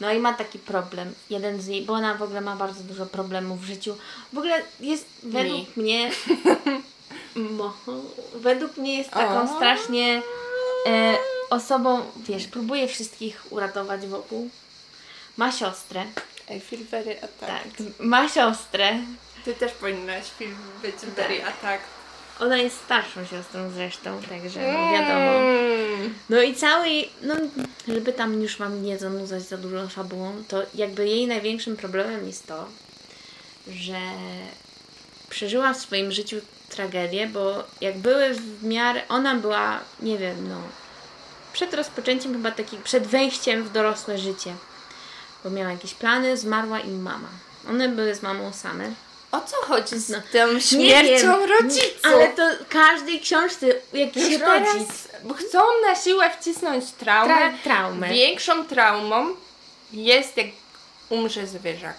No i ma taki problem. Jeden z jej, bo ona w ogóle ma bardzo dużo problemów w życiu. W ogóle jest według mnie. (laughs) Mo, według mnie jest taką O. strasznie e, osobą, wiesz, próbuje wszystkich uratować wokół. Ma siostrę. I feel very attacked. Tak, ma siostrę. Ty też powinnaś film być very attacked. Ona jest starszą siostrą zresztą, także no wiadomo. Mm. No i cały no żeby tam już Wam nie zanudzać za dużo fabułą, to jakby jej największym problemem jest to, że przeżyła w swoim życiu tragedię, bo jak były w miarę, ona była, nie wiem, no przed rozpoczęciem chyba taki, przed wejściem w dorosłe życie, bo miała jakieś plany, zmarła im mama. One były z mamą same. O co chodzi z No, tą śmiercią wiem, rodziców? Ale to każdej książce jakiś Już rodzic. bo chcą na siłę wcisnąć traumę. Tra- traumę. Większą traumą jest jak umrze zwierzak.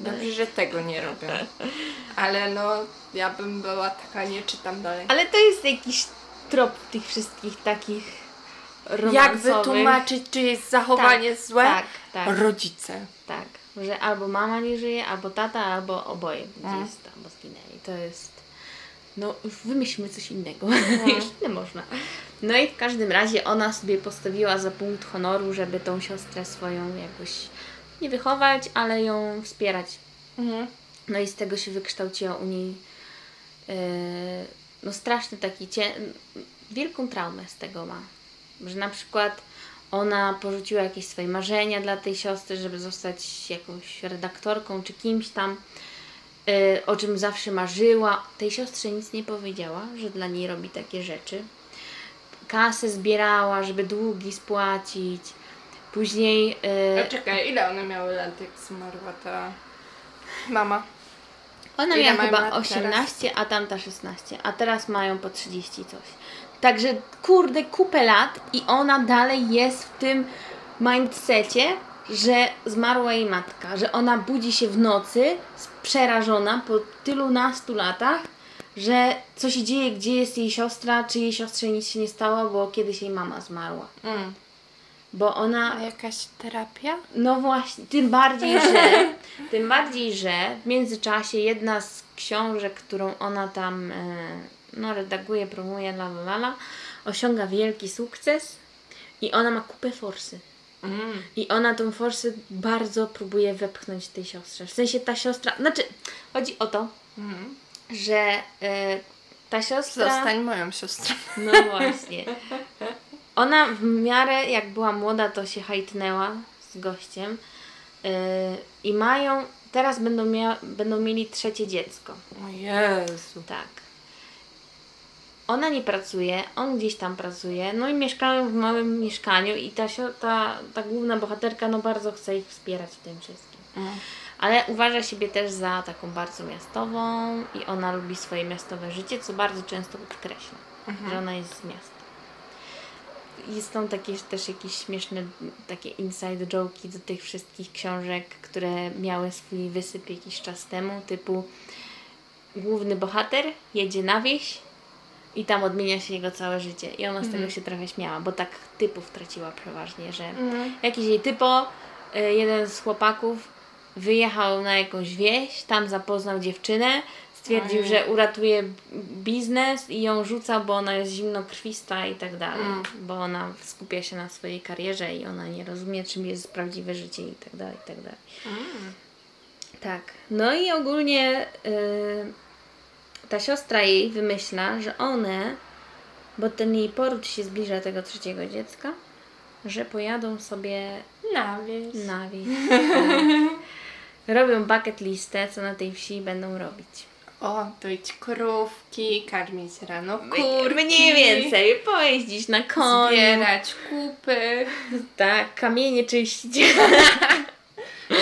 Dobrze, że tego nie robią. Ale no, ja bym była taka, nie czytam dalej. Ale to jest jakiś trop tych wszystkich takich romansowych. Jak wytłumaczyć, czy jest zachowanie Tak, złe? tak, tak. Rodzice. Tak, że albo mama nie żyje, albo tata, albo oboje gdzieś Mm. albo zginęli. To jest... No, już wymyślmy coś innego. Mm. (laughs) Już nie można. No i w każdym razie ona sobie postawiła za punkt honoru, żeby tą siostrę swoją jakoś nie wychować, ale ją wspierać. Mhm. No i z tego się wykształciła u niej yy, no straszny taki cie... wielką traumę z tego ma. Że na przykład ona porzuciła jakieś swoje marzenia dla tej siostry, żeby zostać jakąś redaktorką czy kimś tam, yy, o czym zawsze marzyła. Tej siostrze nic nie powiedziała, że dla niej robi takie rzeczy. Kasę zbierała, żeby długi spłacić. Później yy, A czekaj, ile one miały lat, jak zmarła ta mama? Ona Ile miała chyba lat 18, a tamta 16, a teraz mają po 30 coś. Także kurde, kupę lat i ona dalej jest w tym mindsetie, że zmarła jej matka, że ona budzi się w nocy przerażona po tylu nastu latach, że co się dzieje, gdzie jest jej siostra, czy jej siostrze nic się nie stało, bo kiedyś jej mama zmarła. Mm. Bo ona A jakaś terapia? no właśnie, tym bardziej, że (laughs) tym bardziej, że w międzyczasie jedna z książek, którą ona tam e, no, redaguje, promuje, la, la, la, la, osiąga wielki sukces i ona ma kupę forsy. Mm. I ona tą forsę bardzo próbuje wepchnąć tej siostrze. W sensie ta siostra, znaczy chodzi o to, Mm. że e, ta siostra... Zostań moją siostrą. No właśnie. Ona w miarę jak była młoda, to się hajtnęła z gościem. Yy, I mają, teraz będą, mia- będą mieli trzecie dziecko. O Jezu. Tak. Ona nie pracuje, on gdzieś tam pracuje, no i mieszkają w małym mieszkaniu i ta, ta, ta główna bohaterka no bardzo chce ich wspierać w tym wszystkim. Mm. Ale uważa siebie też za taką bardzo miastową i ona lubi swoje miastowe życie, co bardzo często podkreśla, że ona jest z miasta. I są takie też jakieś śmieszne takie inside joke'i do tych wszystkich książek, które miały swój wysyp jakiś czas temu, typu główny bohater jedzie na wieś i tam odmienia się jego całe życie. I ona z tego się trochę śmiała, bo tak typów traciła przeważnie, że Mm. jakiś jej typo, y, jeden z chłopaków wyjechał na jakąś wieś, tam zapoznał dziewczynę, stwierdził, że uratuje biznes i ją rzuca, bo ona jest zimnokrwista i tak dalej, Mm. bo ona skupia się na swojej karierze i ona nie rozumie, czym jest prawdziwe życie i tak dalej, i tak dalej. Mm. Tak. No i ogólnie y, ta siostra jej wymyśla, że one, bo ten jej poród się zbliża tego trzeciego dziecka, że pojadą sobie Na wieś. na wieś. (laughs) Tak. Robią bucket listę, co na tej wsi będą robić. O, doić krówki, karmić rano kurki. Mniej więcej, pojeździć na koniu. Zbierać kupy. Tak, kamienie czyścić. (laughs)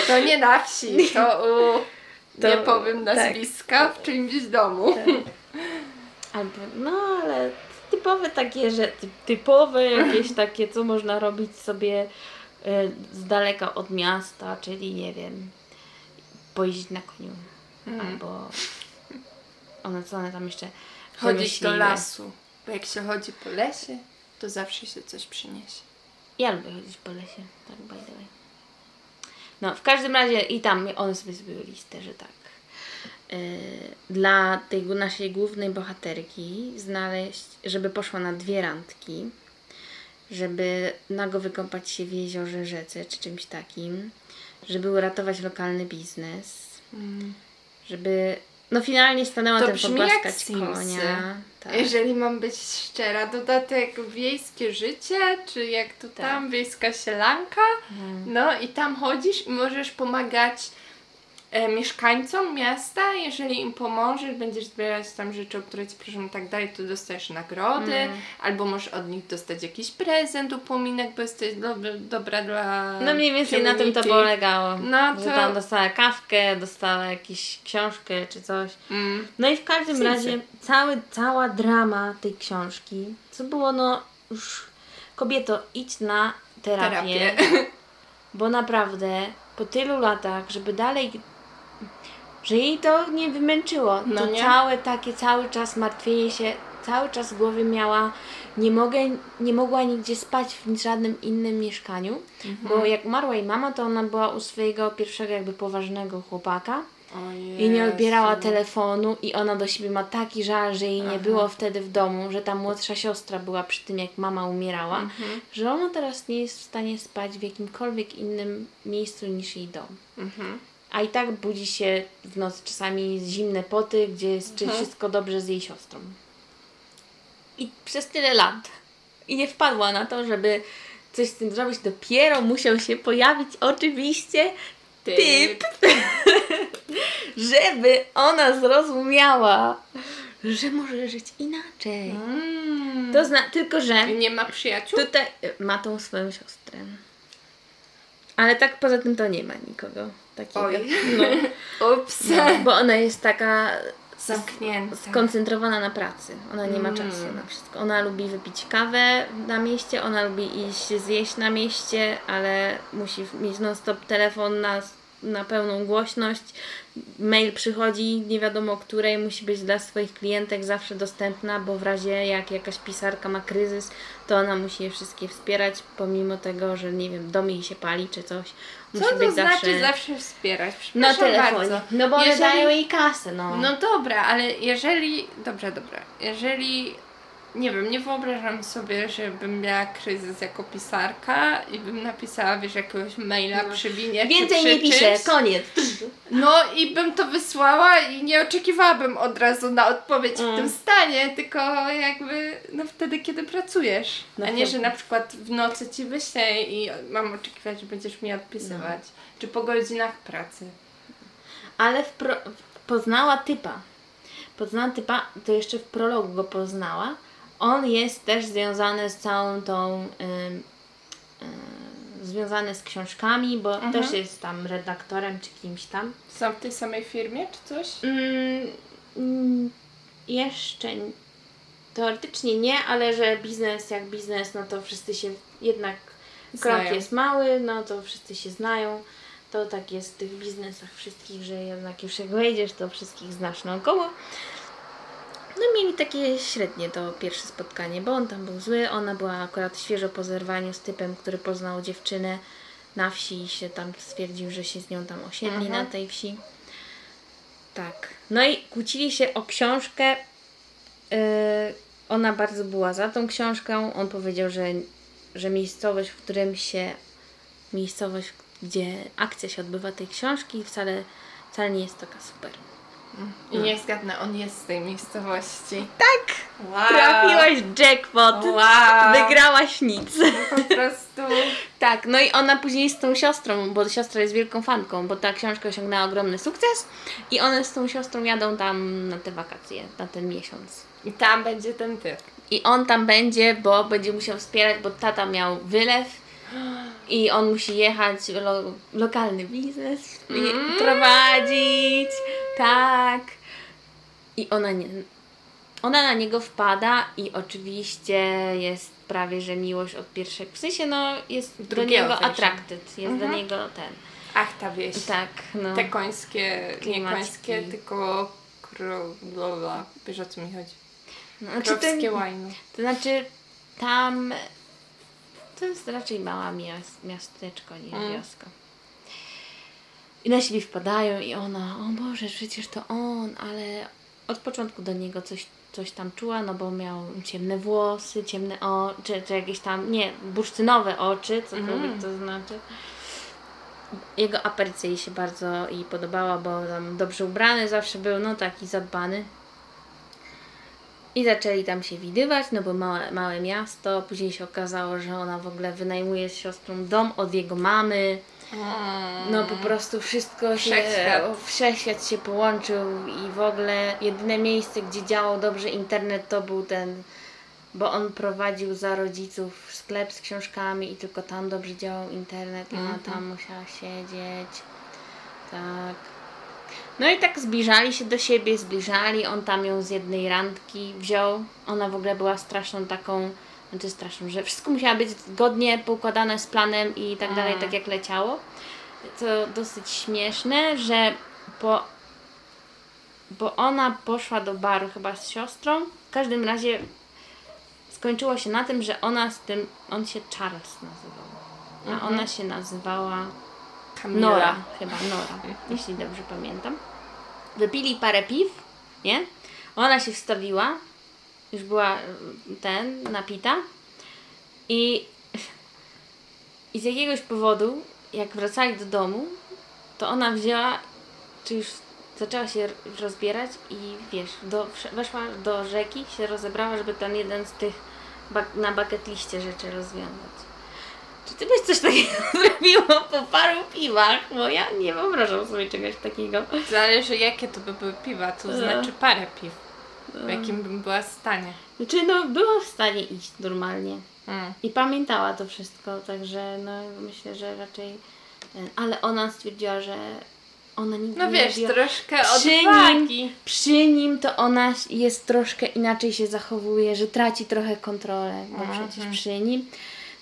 To nie na wsi, to u... (laughs) To- nie powiem tak. nazwiska, w czyimś domu. Albo, no ale typowe takie, że ty- typowe jakieś (laughs) takie, co można robić sobie y, z daleka od miasta, czyli nie wiem, pojeździć na koniu. Mhm. Albo one, co one tam jeszcze Chodzić do lasu. Bo jak się chodzi po lesie, to zawsze się coś przyniesie. Ja lubię chodzić po lesie, tak by the way. No, w każdym razie i tam one sobie zrobiły listę, że tak. Yy, dla tej naszej głównej bohaterki znaleźć, żeby poszła na dwie randki, żeby nago wykąpać się w jeziorze, rzece czy czymś takim, żeby uratować lokalny biznes, żeby no finalnie stanęła To ten brzmi jak Simsy. Tak. Jeżeli mam być szczera, dodatek wiejskie życie, czy jak to Tak. tam, wiejska sielanka. No i tam chodzisz i możesz pomagać mieszkańcom miasta, jeżeli im pomożesz, będziesz zbierać tam rzeczy, o które ci proszą i tak dalej, to dostajesz nagrody, Mm. albo możesz od nich dostać jakiś prezent, upominek, bo jesteś do, dobra dla No mniej więcej na tym to polegało. No Że to- tam dostała kawkę, dostała jakąś książkę czy coś. Mm. No i w każdym razie cały, cała drama tej książki, co było no już kobieto idź na terapię, Terapię. bo naprawdę po tylu latach, żeby dalej że jej to nie wymęczyło. No to nie? całe takie, cały czas martwienie się, cały czas w głowie miała, nie mogę, nie mogła nigdzie spać w żadnym innym mieszkaniu, Mhm. bo jak umarła jej mama, to ona była u swojego pierwszego jakby poważnego chłopaka i nie odbierała telefonu i ona do siebie ma taki żal, że jej nie Aha. było wtedy w domu, że ta młodsza siostra była przy tym, jak mama umierała, Mhm. że ona teraz nie jest w stanie spać w jakimkolwiek innym miejscu niż jej dom. Mhm. A i tak budzi się w nocy czasami zimne poty, gdzie jest czy Mhm. wszystko dobrze z jej siostrą. I przez tyle lat. I nie wpadła na to, żeby coś z tym zrobić. Dopiero musiał się pojawić oczywiście typ, (laughs) żeby ona zrozumiała, że może żyć inaczej. Mm. To zna, tylko że Nie ma przyjaciół? tutaj ma tą swoją siostrę. Ale tak poza tym to nie ma nikogo takiego. Oj. (laughs) No. Ups. No, bo ona jest taka Zamknięta. skoncentrowana na pracy. Ona nie ma Mm. czasu na wszystko. Ona lubi wypić kawę na mieście, ona lubi iść zjeść na mieście, ale musi mieć non-stop telefon na, na pełną głośność. Mail przychodzi, nie wiadomo o której, musi być dla swoich klientek zawsze dostępna, bo w razie jak jakaś pisarka ma kryzys, to ona musi je wszystkie wspierać, pomimo tego, że nie wiem, dom jej się pali czy coś. Co to być znaczy zawsze zawsze wspierać? Przepraszam telefonie. bardzo. No bo one Jeżeli- dają jej kasę, no. No dobra, ale jeżeli. Dobra, dobra. Jeżeli. Nie wiem, nie wyobrażam sobie, żebym miała kryzys jako pisarka i bym napisała, wiesz, jakiegoś maila przy winie. Więcej czy nie piszę, koniec. No i bym to wysłała i nie oczekiwałabym od razu na odpowiedź Mm. w tym stanie, tylko jakby no wtedy, kiedy pracujesz. No a nie, że na przykład w nocy ci wyślę i mam oczekiwać, że będziesz mi odpisywać. No. Czy po godzinach pracy. Ale w pro... poznała typa. Poznała typa, to jeszcze w prologu go poznała. On jest też związany z całą tą. Ym, ym, związany z książkami, bo Mhm. też jest tam redaktorem czy kimś tam. Są w tej samej firmie, czy coś? Mm, mm, jeszcze teoretycznie nie, ale że biznes jak biznes, no to wszyscy się jednak krok jest mały, no to wszyscy się znają. To tak jest w tych biznesach wszystkich, że jednak już jak wejdziesz, to wszystkich znasz naokoło. No mieli takie średnie to pierwsze spotkanie, bo on tam był zły, ona była akurat świeżo po zerwaniu z typem, który poznał dziewczynę na wsi i się tam stwierdził, że się z nią tam osiedli Mhm. na tej wsi. Tak. No i kłócili się o książkę. Yy, ona bardzo była za tą książką. On powiedział, że, że miejscowość, w którym się. Miejscowość, gdzie akcja się odbywa tej książki, wcale, wcale nie jest taka super. I niech zgadnę, on jest z tej miejscowości. Tak! Wow. Trafiłaś jackpot! Wow. Wygrałaś nic. Po prostu. (laughs) Tak, no i ona później z tą siostrą, bo siostra jest wielką fanką, bo ta książka osiągnęła ogromny sukces i one z tą siostrą jadą tam na te wakacje, na ten miesiąc. I tam będzie ten typ. I on tam będzie, bo będzie musiał wspierać, bo tata miał wylew i on musi jechać lo, lokalny biznes i Mm. prowadzić. Tak. I ona nie. Ona na niego wpada i oczywiście jest prawie, że miłość od pierwszego. W sensie, no, jest do Drugiego niego wejścia. attracted. Jest do Mhm. niego ten. Ach, ta wieś. Tak, no. Te końskie, nie końskie, tylko królowa. Wiesz o co mi chodzi? no znaczy, Krowskie łajno. to znaczy, tam. To jest raczej mała mias, miasteczko niż Mm. wioska. I na siebie wpadają i ona, o Boże, przecież to on, ale od początku do niego coś, coś tam czuła, no bo miał ciemne włosy, ciemne oczy, czy, czy jakieś tam, nie, bursztynowe oczy, cokolwiek Mm. to znaczy. Jego aparycja jej się bardzo jej podobała, bo tam dobrze ubrany zawsze był, no taki zadbany. I zaczęli tam się widywać, no bo małe, małe miasto. Później się okazało, że ona w ogóle wynajmuje z siostrą dom od jego mamy. No po prostu wszystko się, Wszechświat. się połączył i w ogóle jedyne miejsce, gdzie działał dobrze internet to był ten, bo on prowadził za rodziców sklep z książkami i tylko tam dobrze działał internet i ona Mhm. tam musiała siedzieć. Tak. No i tak zbliżali się do siebie, zbliżali, on tam ją z jednej randki wziął. Ona w ogóle była straszną taką, znaczy straszną, że wszystko musiało być zgodnie poukładane z planem i tak dalej, Mm. tak jak leciało. To dosyć śmieszne, że po, bo ona poszła do baru chyba z siostrą. W każdym razie skończyło się na tym, że ona z tym, on się Charles nazywał, a Mhm. ona się nazywała Kamila. Nora, chyba Nora, jeśli dobrze pamiętam. Wypili parę piw, nie? Ona się wstawiła, już była mm, ten, napita i, i z jakiegoś powodu, jak wracali do domu, to ona wzięła, czy już zaczęła się rozbierać i wiesz, do, weszła do rzeki, się rozebrała, żeby ten jeden z tych bak- na bucket liście rzeczy rozwiązać. Czy ty byś coś takiego (laughs) zrobiła po paru piwach? Bo ja nie wyobrażam sobie czegoś takiego. Zależy jakie to by były piwa, to E. znaczy parę piw. W jakim bym była stanie. Znaczy, no, była w stanie iść normalnie. Mm. I pamiętała to wszystko, także no myślę, że raczej. ten- Ale ona stwierdziła, że ona nigdy No nie wiesz, robiła. troszkę Przy odwagi. nim, przy nim to ona jest troszkę inaczej się zachowuje, że traci trochę kontrolę, bo Mhm. przecież przy nim.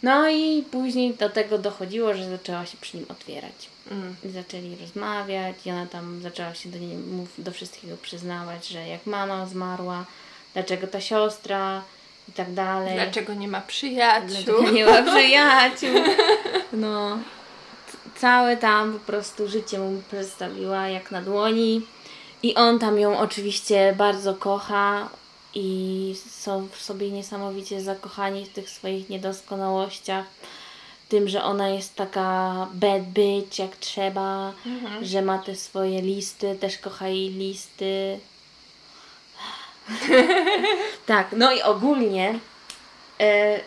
No i później do tego dochodziło, że zaczęła się przy nim otwierać. Mm. Zaczęli rozmawiać i ona tam zaczęła się do, niej, do wszystkiego przyznawać, że jak mama zmarła, dlaczego ta siostra i tak dalej. Dlaczego nie ma przyjaciół? Dlaczego nie ma przyjaciół. No, całe tam po prostu życie mu przedstawiła jak na dłoni. I on tam ją oczywiście bardzo kocha i są w sobie niesamowicie zakochani w tych swoich niedoskonałościach. Tym, że ona jest taka bad bitch jak trzeba, że ma te swoje listy, też kocha jej listy. (laughs) tak, no i ogólnie e,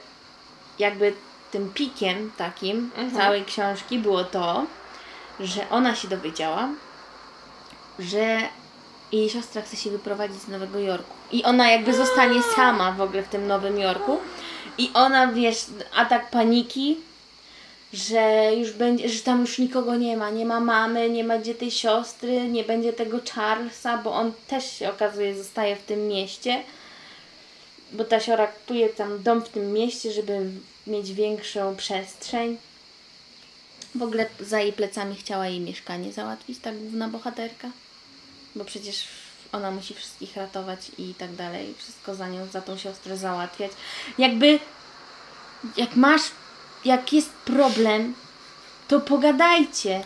jakby tym pikiem takim całej książki było to, że ona się dowiedziała, że jej siostra chce się wyprowadzić z Nowego Jorku. I ona jakby zostanie sama w ogóle w tym Nowym Jorku. I ona, wiesz, atak paniki, że już będzie, że tam już nikogo nie ma. Nie ma mamy, nie ma gdzie tej siostry, nie będzie tego Charlesa, bo on też się okazuje zostaje w tym mieście. Bo ta siora kupuje tam dom w tym mieście, żeby mieć większą przestrzeń. W ogóle za jej plecami chciała jej mieszkanie załatwić, ta główna bohaterka. Bo przecież ona musi wszystkich ratować i tak dalej. Wszystko za nią, za tą siostrę załatwiać. Jakby, jak masz, jak jest problem, to pogadajcie.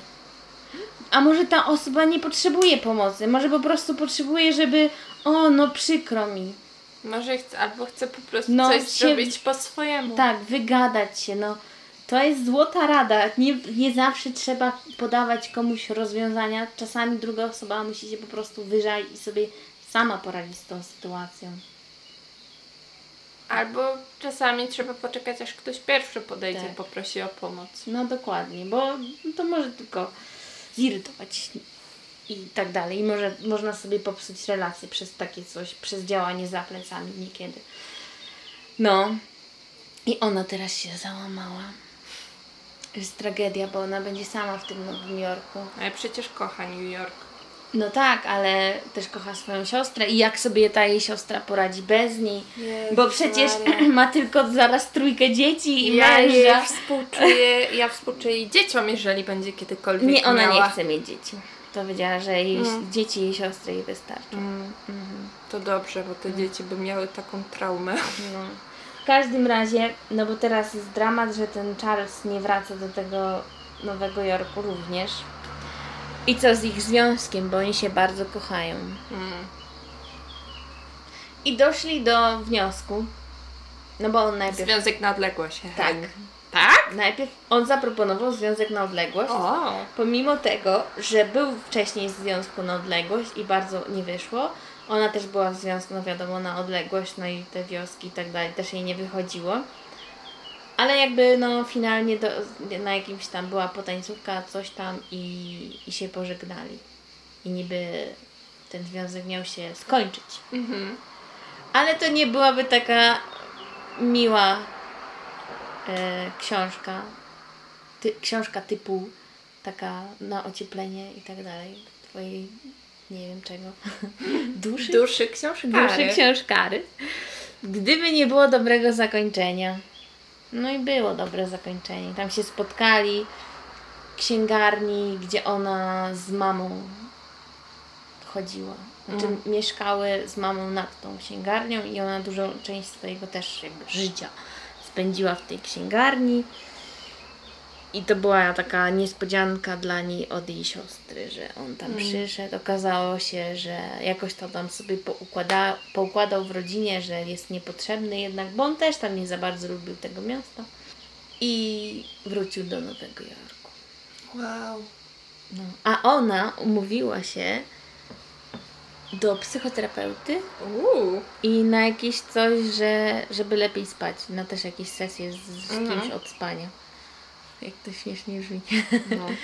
A może ta osoba nie potrzebuje pomocy, może po prostu potrzebuje, żeby, o, no przykro mi. Może chce, albo chce po prostu No, coś się- zrobić po swojemu. Tak, wygadać się, no. To jest złota rada. Nie, nie zawsze trzeba podawać komuś rozwiązania. Czasami druga osoba musi się po prostu wyżalić i sobie sama poradzić z tą sytuacją. Albo czasami trzeba poczekać, aż ktoś pierwszy podejdzie Tak. i poprosi o pomoc. No dokładnie, bo to może tylko zirytować i tak dalej. I może, można sobie popsuć relacje przez takie coś, przez działanie za plecami niekiedy. No. I ona teraz się załamała. Jest tragedia, bo ona będzie sama w tym Nowym Jorku. Ale przecież kocha New York. No tak, ale też kocha swoją siostrę i jak sobie ta jej siostra poradzi bez niej. Jezus Bo przecież Maria. (laughs) ma tylko zaraz trójkę dzieci i Ja jej męża. współczuję, ja współczuję jej dzieciom, jeżeli będzie kiedykolwiek Nie, ona miała. nie chce mieć dzieci. Powiedziała, że jej Mm. dzieci jej siostry jej wystarczą. Mm, Mhm. to dobrze, bo te dzieci by miały taką traumę. No. W każdym razie, no bo teraz jest dramat, że ten Charles nie wraca do tego Nowego Jorku również. I co z ich związkiem, bo oni się bardzo kochają. Mm. I doszli do wniosku, no bo on najpierw... Związek na odległość. Tak. Tak? Najpierw on zaproponował związek na odległość. O! Pomimo tego, że był wcześniej w związku na odległość i bardzo nie wyszło, ona też była w związku, no wiadomo, na odległość, no i te wioski i tak dalej, też jej nie wychodziło. Ale jakby no finalnie do, na jakimś tam była potańcówka, coś tam i, i się pożegnali. I niby ten związek miał się skończyć. Mhm. Ale to nie byłaby taka miła e, książka. Ty, książka typu taka na ocieplenie i tak dalej. Twojej, nie wiem czego, (laughs) duszy. Duszy książkary. Duszy książkary. Gdyby nie było dobrego zakończenia. No i było dobre zakończenie. Tam się spotkali w księgarni, gdzie ona z mamą chodziła. Znaczy Mm. mieszkały z mamą nad tą księgarnią i ona dużą część swojego też jakby życia spędziła w tej księgarni. I to była taka niespodzianka dla niej od jej siostry, że on tam Mm. przyszedł. Okazało się, że jakoś to tam sobie poukłada, poukładał w rodzinie, że jest niepotrzebny jednak, bo on też tam nie za bardzo lubił tego miasta. I wrócił do Nowego Jorku. Wow. No. A ona umówiła się do psychoterapeuty Uuu. i na jakieś coś, że, żeby lepiej spać. Na też jakieś sesje z, z Mhm. kimś od spania. Jak to śmiesznie brzmi. No. (laughs)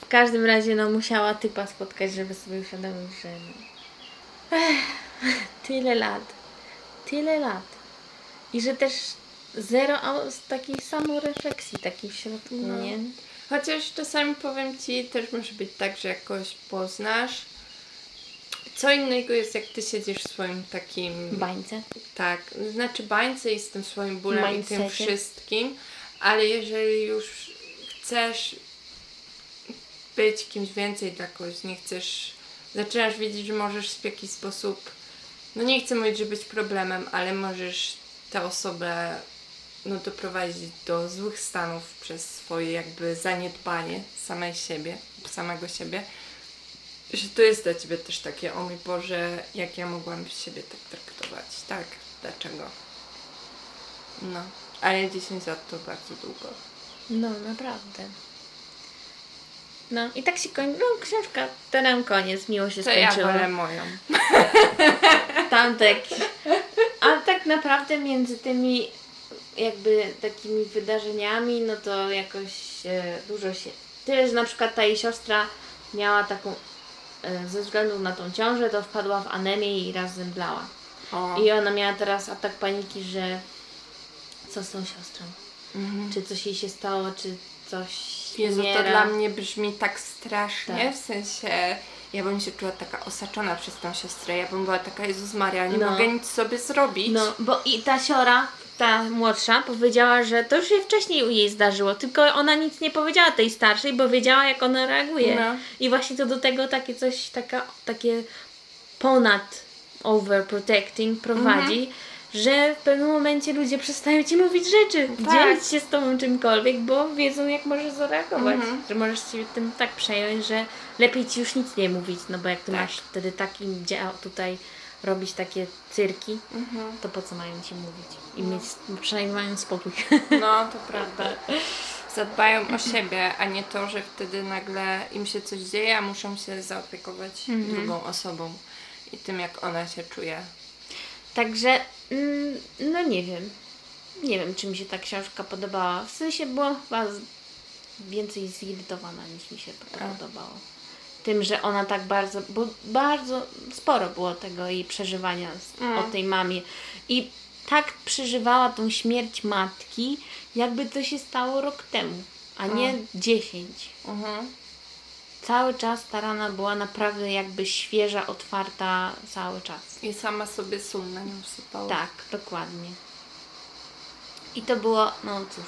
W każdym razie no musiała typa spotkać, żeby sobie uświadomić, że no, ech, (laughs) tyle lat. Tyle lat. I że też zero takiej samorefleksji takiej w środku, No. nie? Chociaż czasami powiem Ci, też może być tak, że jakoś poznasz. Co innego jest, jak Ty siedzisz w swoim takim... Bańce. Tak, znaczy bańce i z tym swoim bólem i tym wszystkim, ale jeżeli już chcesz być kimś więcej dla kogoś, nie chcesz, zaczynasz widzieć, że możesz w jakiś sposób, no nie chcę mówić, że być problemem, ale możesz tę osobę no, doprowadzić do złych stanów przez swoje jakby zaniedbanie samej siebie, samego siebie, że to jest dla Ciebie też takie, o mój Boże, jak ja mogłam siebie tak traktować, tak, dlaczego? No, ale 10 lat to bardzo długo. No, naprawdę. No i tak się kończy. No, książka, to nam koniec, miło się To ja skończyło. wolę moją. (laughs) Tamte jakieś. A tak naprawdę między tymi jakby takimi wydarzeniami, no to jakoś e, dużo się. Tyle, że na przykład ta jej siostra miała taką, e, ze względu na tą ciążę, to wpadła w anemię i raz zemdlała. O. I ona miała teraz atak paniki, że co z tą siostrą? Mhm. Czy coś jej się stało, czy coś Jezu, to umiera? dla mnie brzmi tak strasznie, Tak. w sensie ja bym się czuła taka osaczona przez tą siostrę, ja bym była taka, Jezus Maria, nie No. mogę nic sobie zrobić. No, bo i ta siora, ta młodsza, powiedziała, że to już się wcześniej u jej zdarzyło, tylko ona nic nie powiedziała tej starszej, bo wiedziała, jak ona reaguje. No. I właśnie to do tego takie coś, taka, takie ponad overprotecting prowadzi, Mhm. Że w pewnym momencie ludzie przestają ci mówić rzeczy, Tak. dzielić się z tobą czymkolwiek, bo wiedzą, jak możesz zareagować. Mhm. Że możesz się tym tak przejąć, że lepiej ci już nic nie mówić, no bo jak ty Tak. masz wtedy takim dział tutaj robić takie cyrki, Mhm. to po co mają ci mówić? I mieć, przynajmniej mają spokój. No, to prawda. Zadbają o siebie, a nie to, że wtedy nagle im się coś dzieje, a muszą się zaopiekować Mhm. drugą osobą i tym, jak ona się czuje. Także, mm, no nie wiem. Nie wiem, czy mi się ta książka podobała. W sensie byłam chyba więcej zirytowana niż mi się A. podobało. Tym, że ona tak bardzo, bo bardzo sporo było tego jej przeżywania z, Mm. o tej mamie. I tak przeżywała tą śmierć matki, jakby to się stało rok temu, a nie Mm. 10. Mhm. Cały czas ta rana była naprawdę jakby świeża, otwarta cały czas. I sama sobie sól na nią sypała. Tak, dokładnie. I to było, no cóż,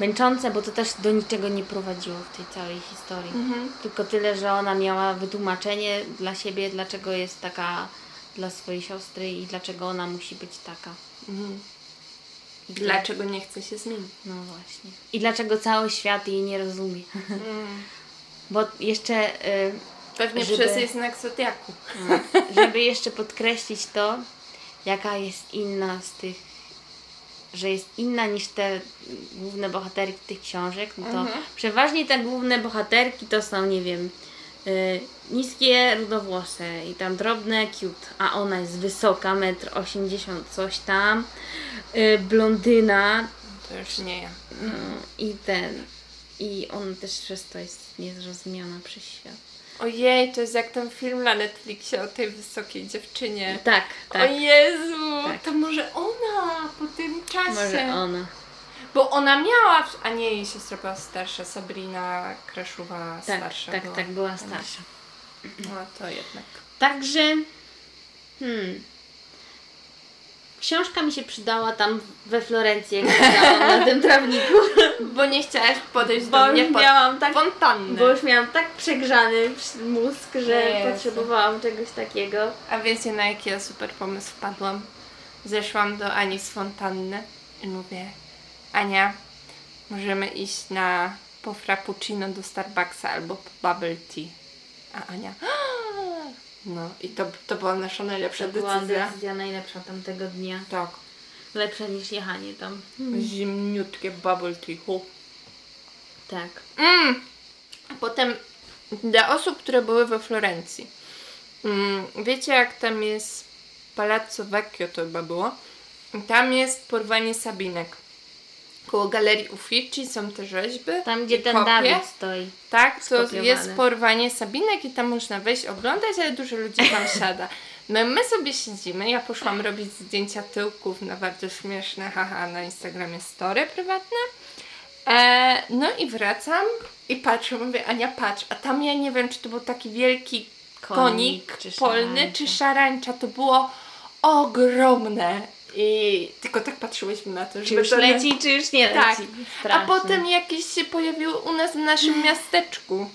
męczące, bo to też do niczego nie prowadziło w tej całej historii. Mhm. Tylko tyle, że ona miała wytłumaczenie dla siebie, dlaczego jest taka dla swojej siostry i dlaczego ona musi być taka. Mhm. I Dlaczego nie chce się zmienić? No właśnie. I dlaczego cały świat jej nie rozumie. Mm. (laughs) Bo jeszcze, y, Pewnie Żeby- przez jej znak zodiaku. (laughs) żeby jeszcze podkreślić to, jaka jest inna z tych, że jest inna niż te główne bohaterki tych książek, no to Mhm. przeważnie te główne bohaterki to są, nie wiem, y, niskie, rudowłose i tam drobne, cute, a ona jest wysoka, metr 80 coś tam, y, blondyna To już nie ja. no, i ten, i ona też przez to jest niezrozumiana przez świat. Ojej, to jest jak ten film na Netflixie o tej wysokiej dziewczynie. Tak, tak, O Jezu, Tak. to może ona po tym czasie. może ona. Bo ona miała, a nie jej siostra była starsza, Sabrina Kraszuwa Tak, starsza tak, była. tak, była starsza. No to jednak. Także, hmm, książka mi się przydała tam we Florencji, jak siedziałam na tym (laughs) trawniku, Bo nie chciałaś podejść bo do mnie pod miałam tak, fontannę. bo już miałam tak przegrzany mózg, że Jezu. potrzebowałam czegoś takiego. A wiecie na jaki ja super pomysł wpadłam? Zeszłam do Ani z fontanny i mówię Ania, możemy iść na po frappuccino do Starbucksa albo po bubble tea. A Ania (gasps) no i to, to była nasza najlepsza To była decyzja. decyzja najlepsza tamtego dnia. Tak. Lepsza niż jechanie tam. Zimniutkie bubble tea. Hu. Tak. Mm. A Potem dla osób, które były we Florencji. Mm, wiecie jak tam jest Palazzo Vecchio to chyba było? Tam jest porwanie Sabinek. Koło galerii Uffizi są te rzeźby. Tam, gdzie ten kopie. Dawid stoi. Tak, to jest porwanie Sabinek i tam można wejść, oglądać, ale dużo ludzi tam (laughs) siada. My, my sobie siedzimy, ja poszłam robić zdjęcia tyłków na bardzo śmieszne, haha, na Instagramie story prywatne. E, no i wracam i patrzę, mówię, Ania patrz, a tam ja nie wiem, czy to był taki wielki konik, Konik, czy polny, szarańcza. czy szarańcza, to było ogromne. I tylko tak patrzyłyśmy na to, Czy już to nie- leci, czy już nie leci? Tak. A potem jakieś się pojawiły u nas w naszym miasteczku.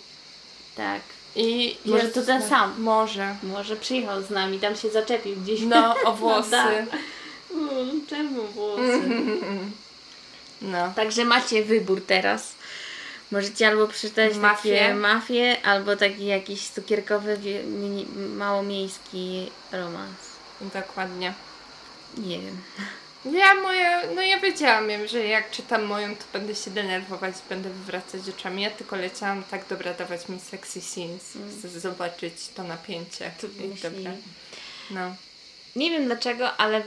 Tak. I Może Jezus to ten sam. Może. Może przyjechał z nami, tam się zaczepił gdzieś. No, o (laughs) włosy. tak. Mm, Czemu włosy? (laughs) No. Także macie wybór teraz. Możecie albo przeczytać Mafię. takie mafie, albo taki jakiś cukierkowy, małomiejski romans. Dokładnie. Nie wiem. Ja moje, no ja wiedziałam, wiem, że jak czytam moją, to będę się denerwować, będę wywracać oczami. Ja tylko leciałam, tak dobra, dawać mi sexy scenes, chcę zobaczyć to napięcie. To I dobra. No. Nie wiem dlaczego, ale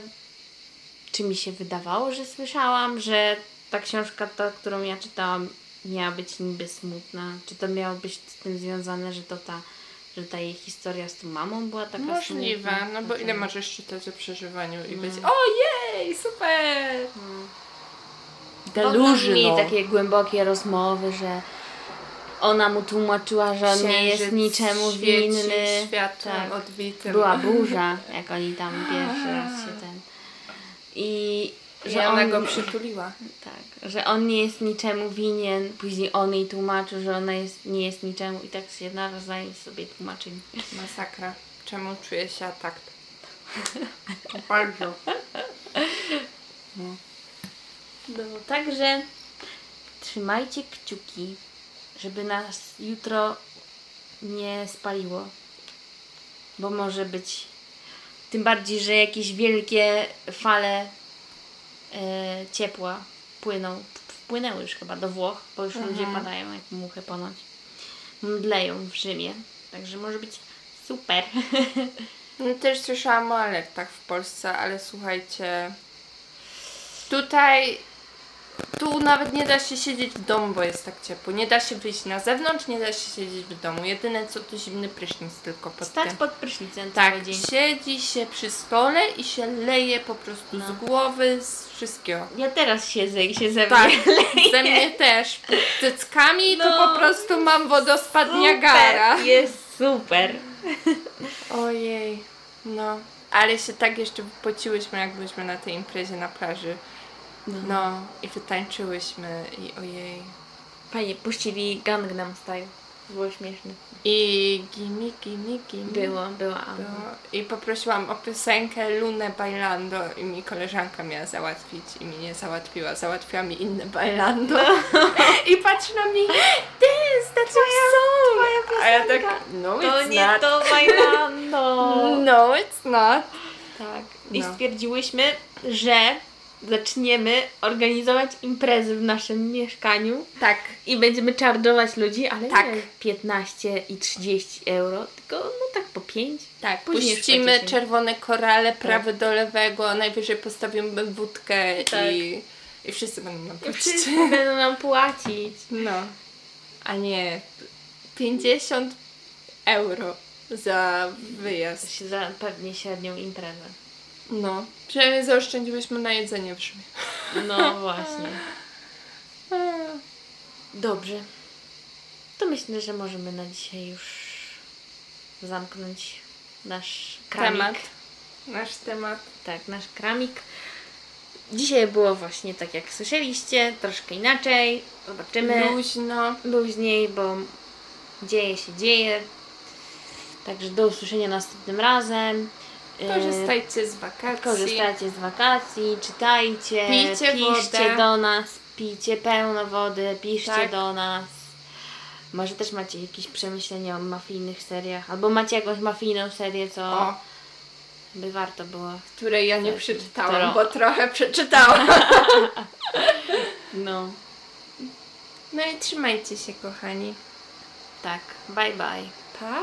czy mi się wydawało, że słyszałam, że ta książka, ta, którą ja czytałam, miała być niby smutna? Czy to miało być z tym związane, że to ta, że ta jej historia z tą mamą była taka Możliwe, smutna? no bo ile możesz czytać o przeżywaniu i No. być ojej, super! Potem Delusional. mieli takie głębokie rozmowy, że ona mu tłumaczyła, że on nie jest niczemu świeci winny. światłem Tak. odbitym. Była burza, (laughs) jak oni tam pierwszy raz się ten. I I że ona on, go przytuliła. tak, że on nie jest niczemu winien. Później on jej tłumaczył, że ona jest, nie jest niczemu i tak się nawzajem sobie tłumaczyli. Masakra. Czemu czuję się atak? Bardzo. No, także trzymajcie kciuki, żeby nas jutro nie spaliło. Bo może być. Tym bardziej, że jakieś wielkie fale ciepła płyną. Wpłynęły już chyba do Włoch, bo już ludzie padają jak muchy ponoć. Mdleją w Rzymie. Także może być super. (laughs) No, też słyszałam o alertach w Polsce, ale słuchajcie, tutaj tu nawet nie da się siedzieć w domu, bo jest tak ciepło. Nie da się wyjść na zewnątrz, nie da się siedzieć w domu. Jedyne co to zimny prysznic tylko pod Stać tym. pod prysznicem Tak, cały dzień. siedzi się przy stole i się leje po prostu No. z głowy, z wszystkiego. Ja teraz siedzę i się ze mnie Tak, (laughs) leje. ze mnie też. Pod cyckami No, to po prostu mam wodospad Niagara. Super, jest super. Ojej, no. Ale się tak jeszcze wypociłyśmy, jak byliśmy na tej imprezie na plaży. No, i wytańczyłyśmy i ojej. Fajnie, puścili Gangnam Style. Było śmieszne. I gimme, gimme, gimme. Było, była Anna. I poprosiłam o piosenkę Lunę Bailando i mi koleżanka miała załatwić i mi nie załatwiła. Załatwiła mi inne Bailando. (laughs) I patrzy na mnie, this, that's my song. twoja A ja piosenka. tak, no To it's nie not. to Bailando. (laughs) No it's not. Tak. I No. stwierdziłyśmy, że zaczniemy organizować imprezy w naszym mieszkaniu Tak. i będziemy charge'ować ludzi, ale Tak. nie 15 i 30 euro, tylko no tak po 5. Tak, Później puścimy czerwone korale prawy do lewego, najwyżej postawimy wódkę Tak. i, i wszyscy będą nam I płacić. wszyscy (laughs) będą nam płacić. No. A nie 50 euro za wyjazd. Za pewnie średnią imprezę. No. Przynajmniej zaoszczędziłyśmy na jedzenie w Rzymie. No (laughs) właśnie. Dobrze. To myślę, że możemy na dzisiaj już zamknąć nasz kramik. Temat. Nasz temat. Tak, nasz kramik. Dzisiaj było właśnie tak jak słyszeliście, troszkę inaczej. Zobaczymy Luźno. luźniej, bo dzieje się dzieje. Także do usłyszenia następnym razem. E, Korzystajcie z wakacji. Korzystajcie z wakacji, czytajcie, Pijcie piszcie wodę. do nas, pijcie pełno wody, piszcie Tak. do nas. Może też macie jakieś przemyślenia o mafijnych seriach, albo macie jakąś mafijną serię, co O, by warto było. której ja nie Tak, przeczytałam, którą- bo trochę przeczytałam. (laughs) No, No i trzymajcie się, kochani. tak. Bye bye. Pa!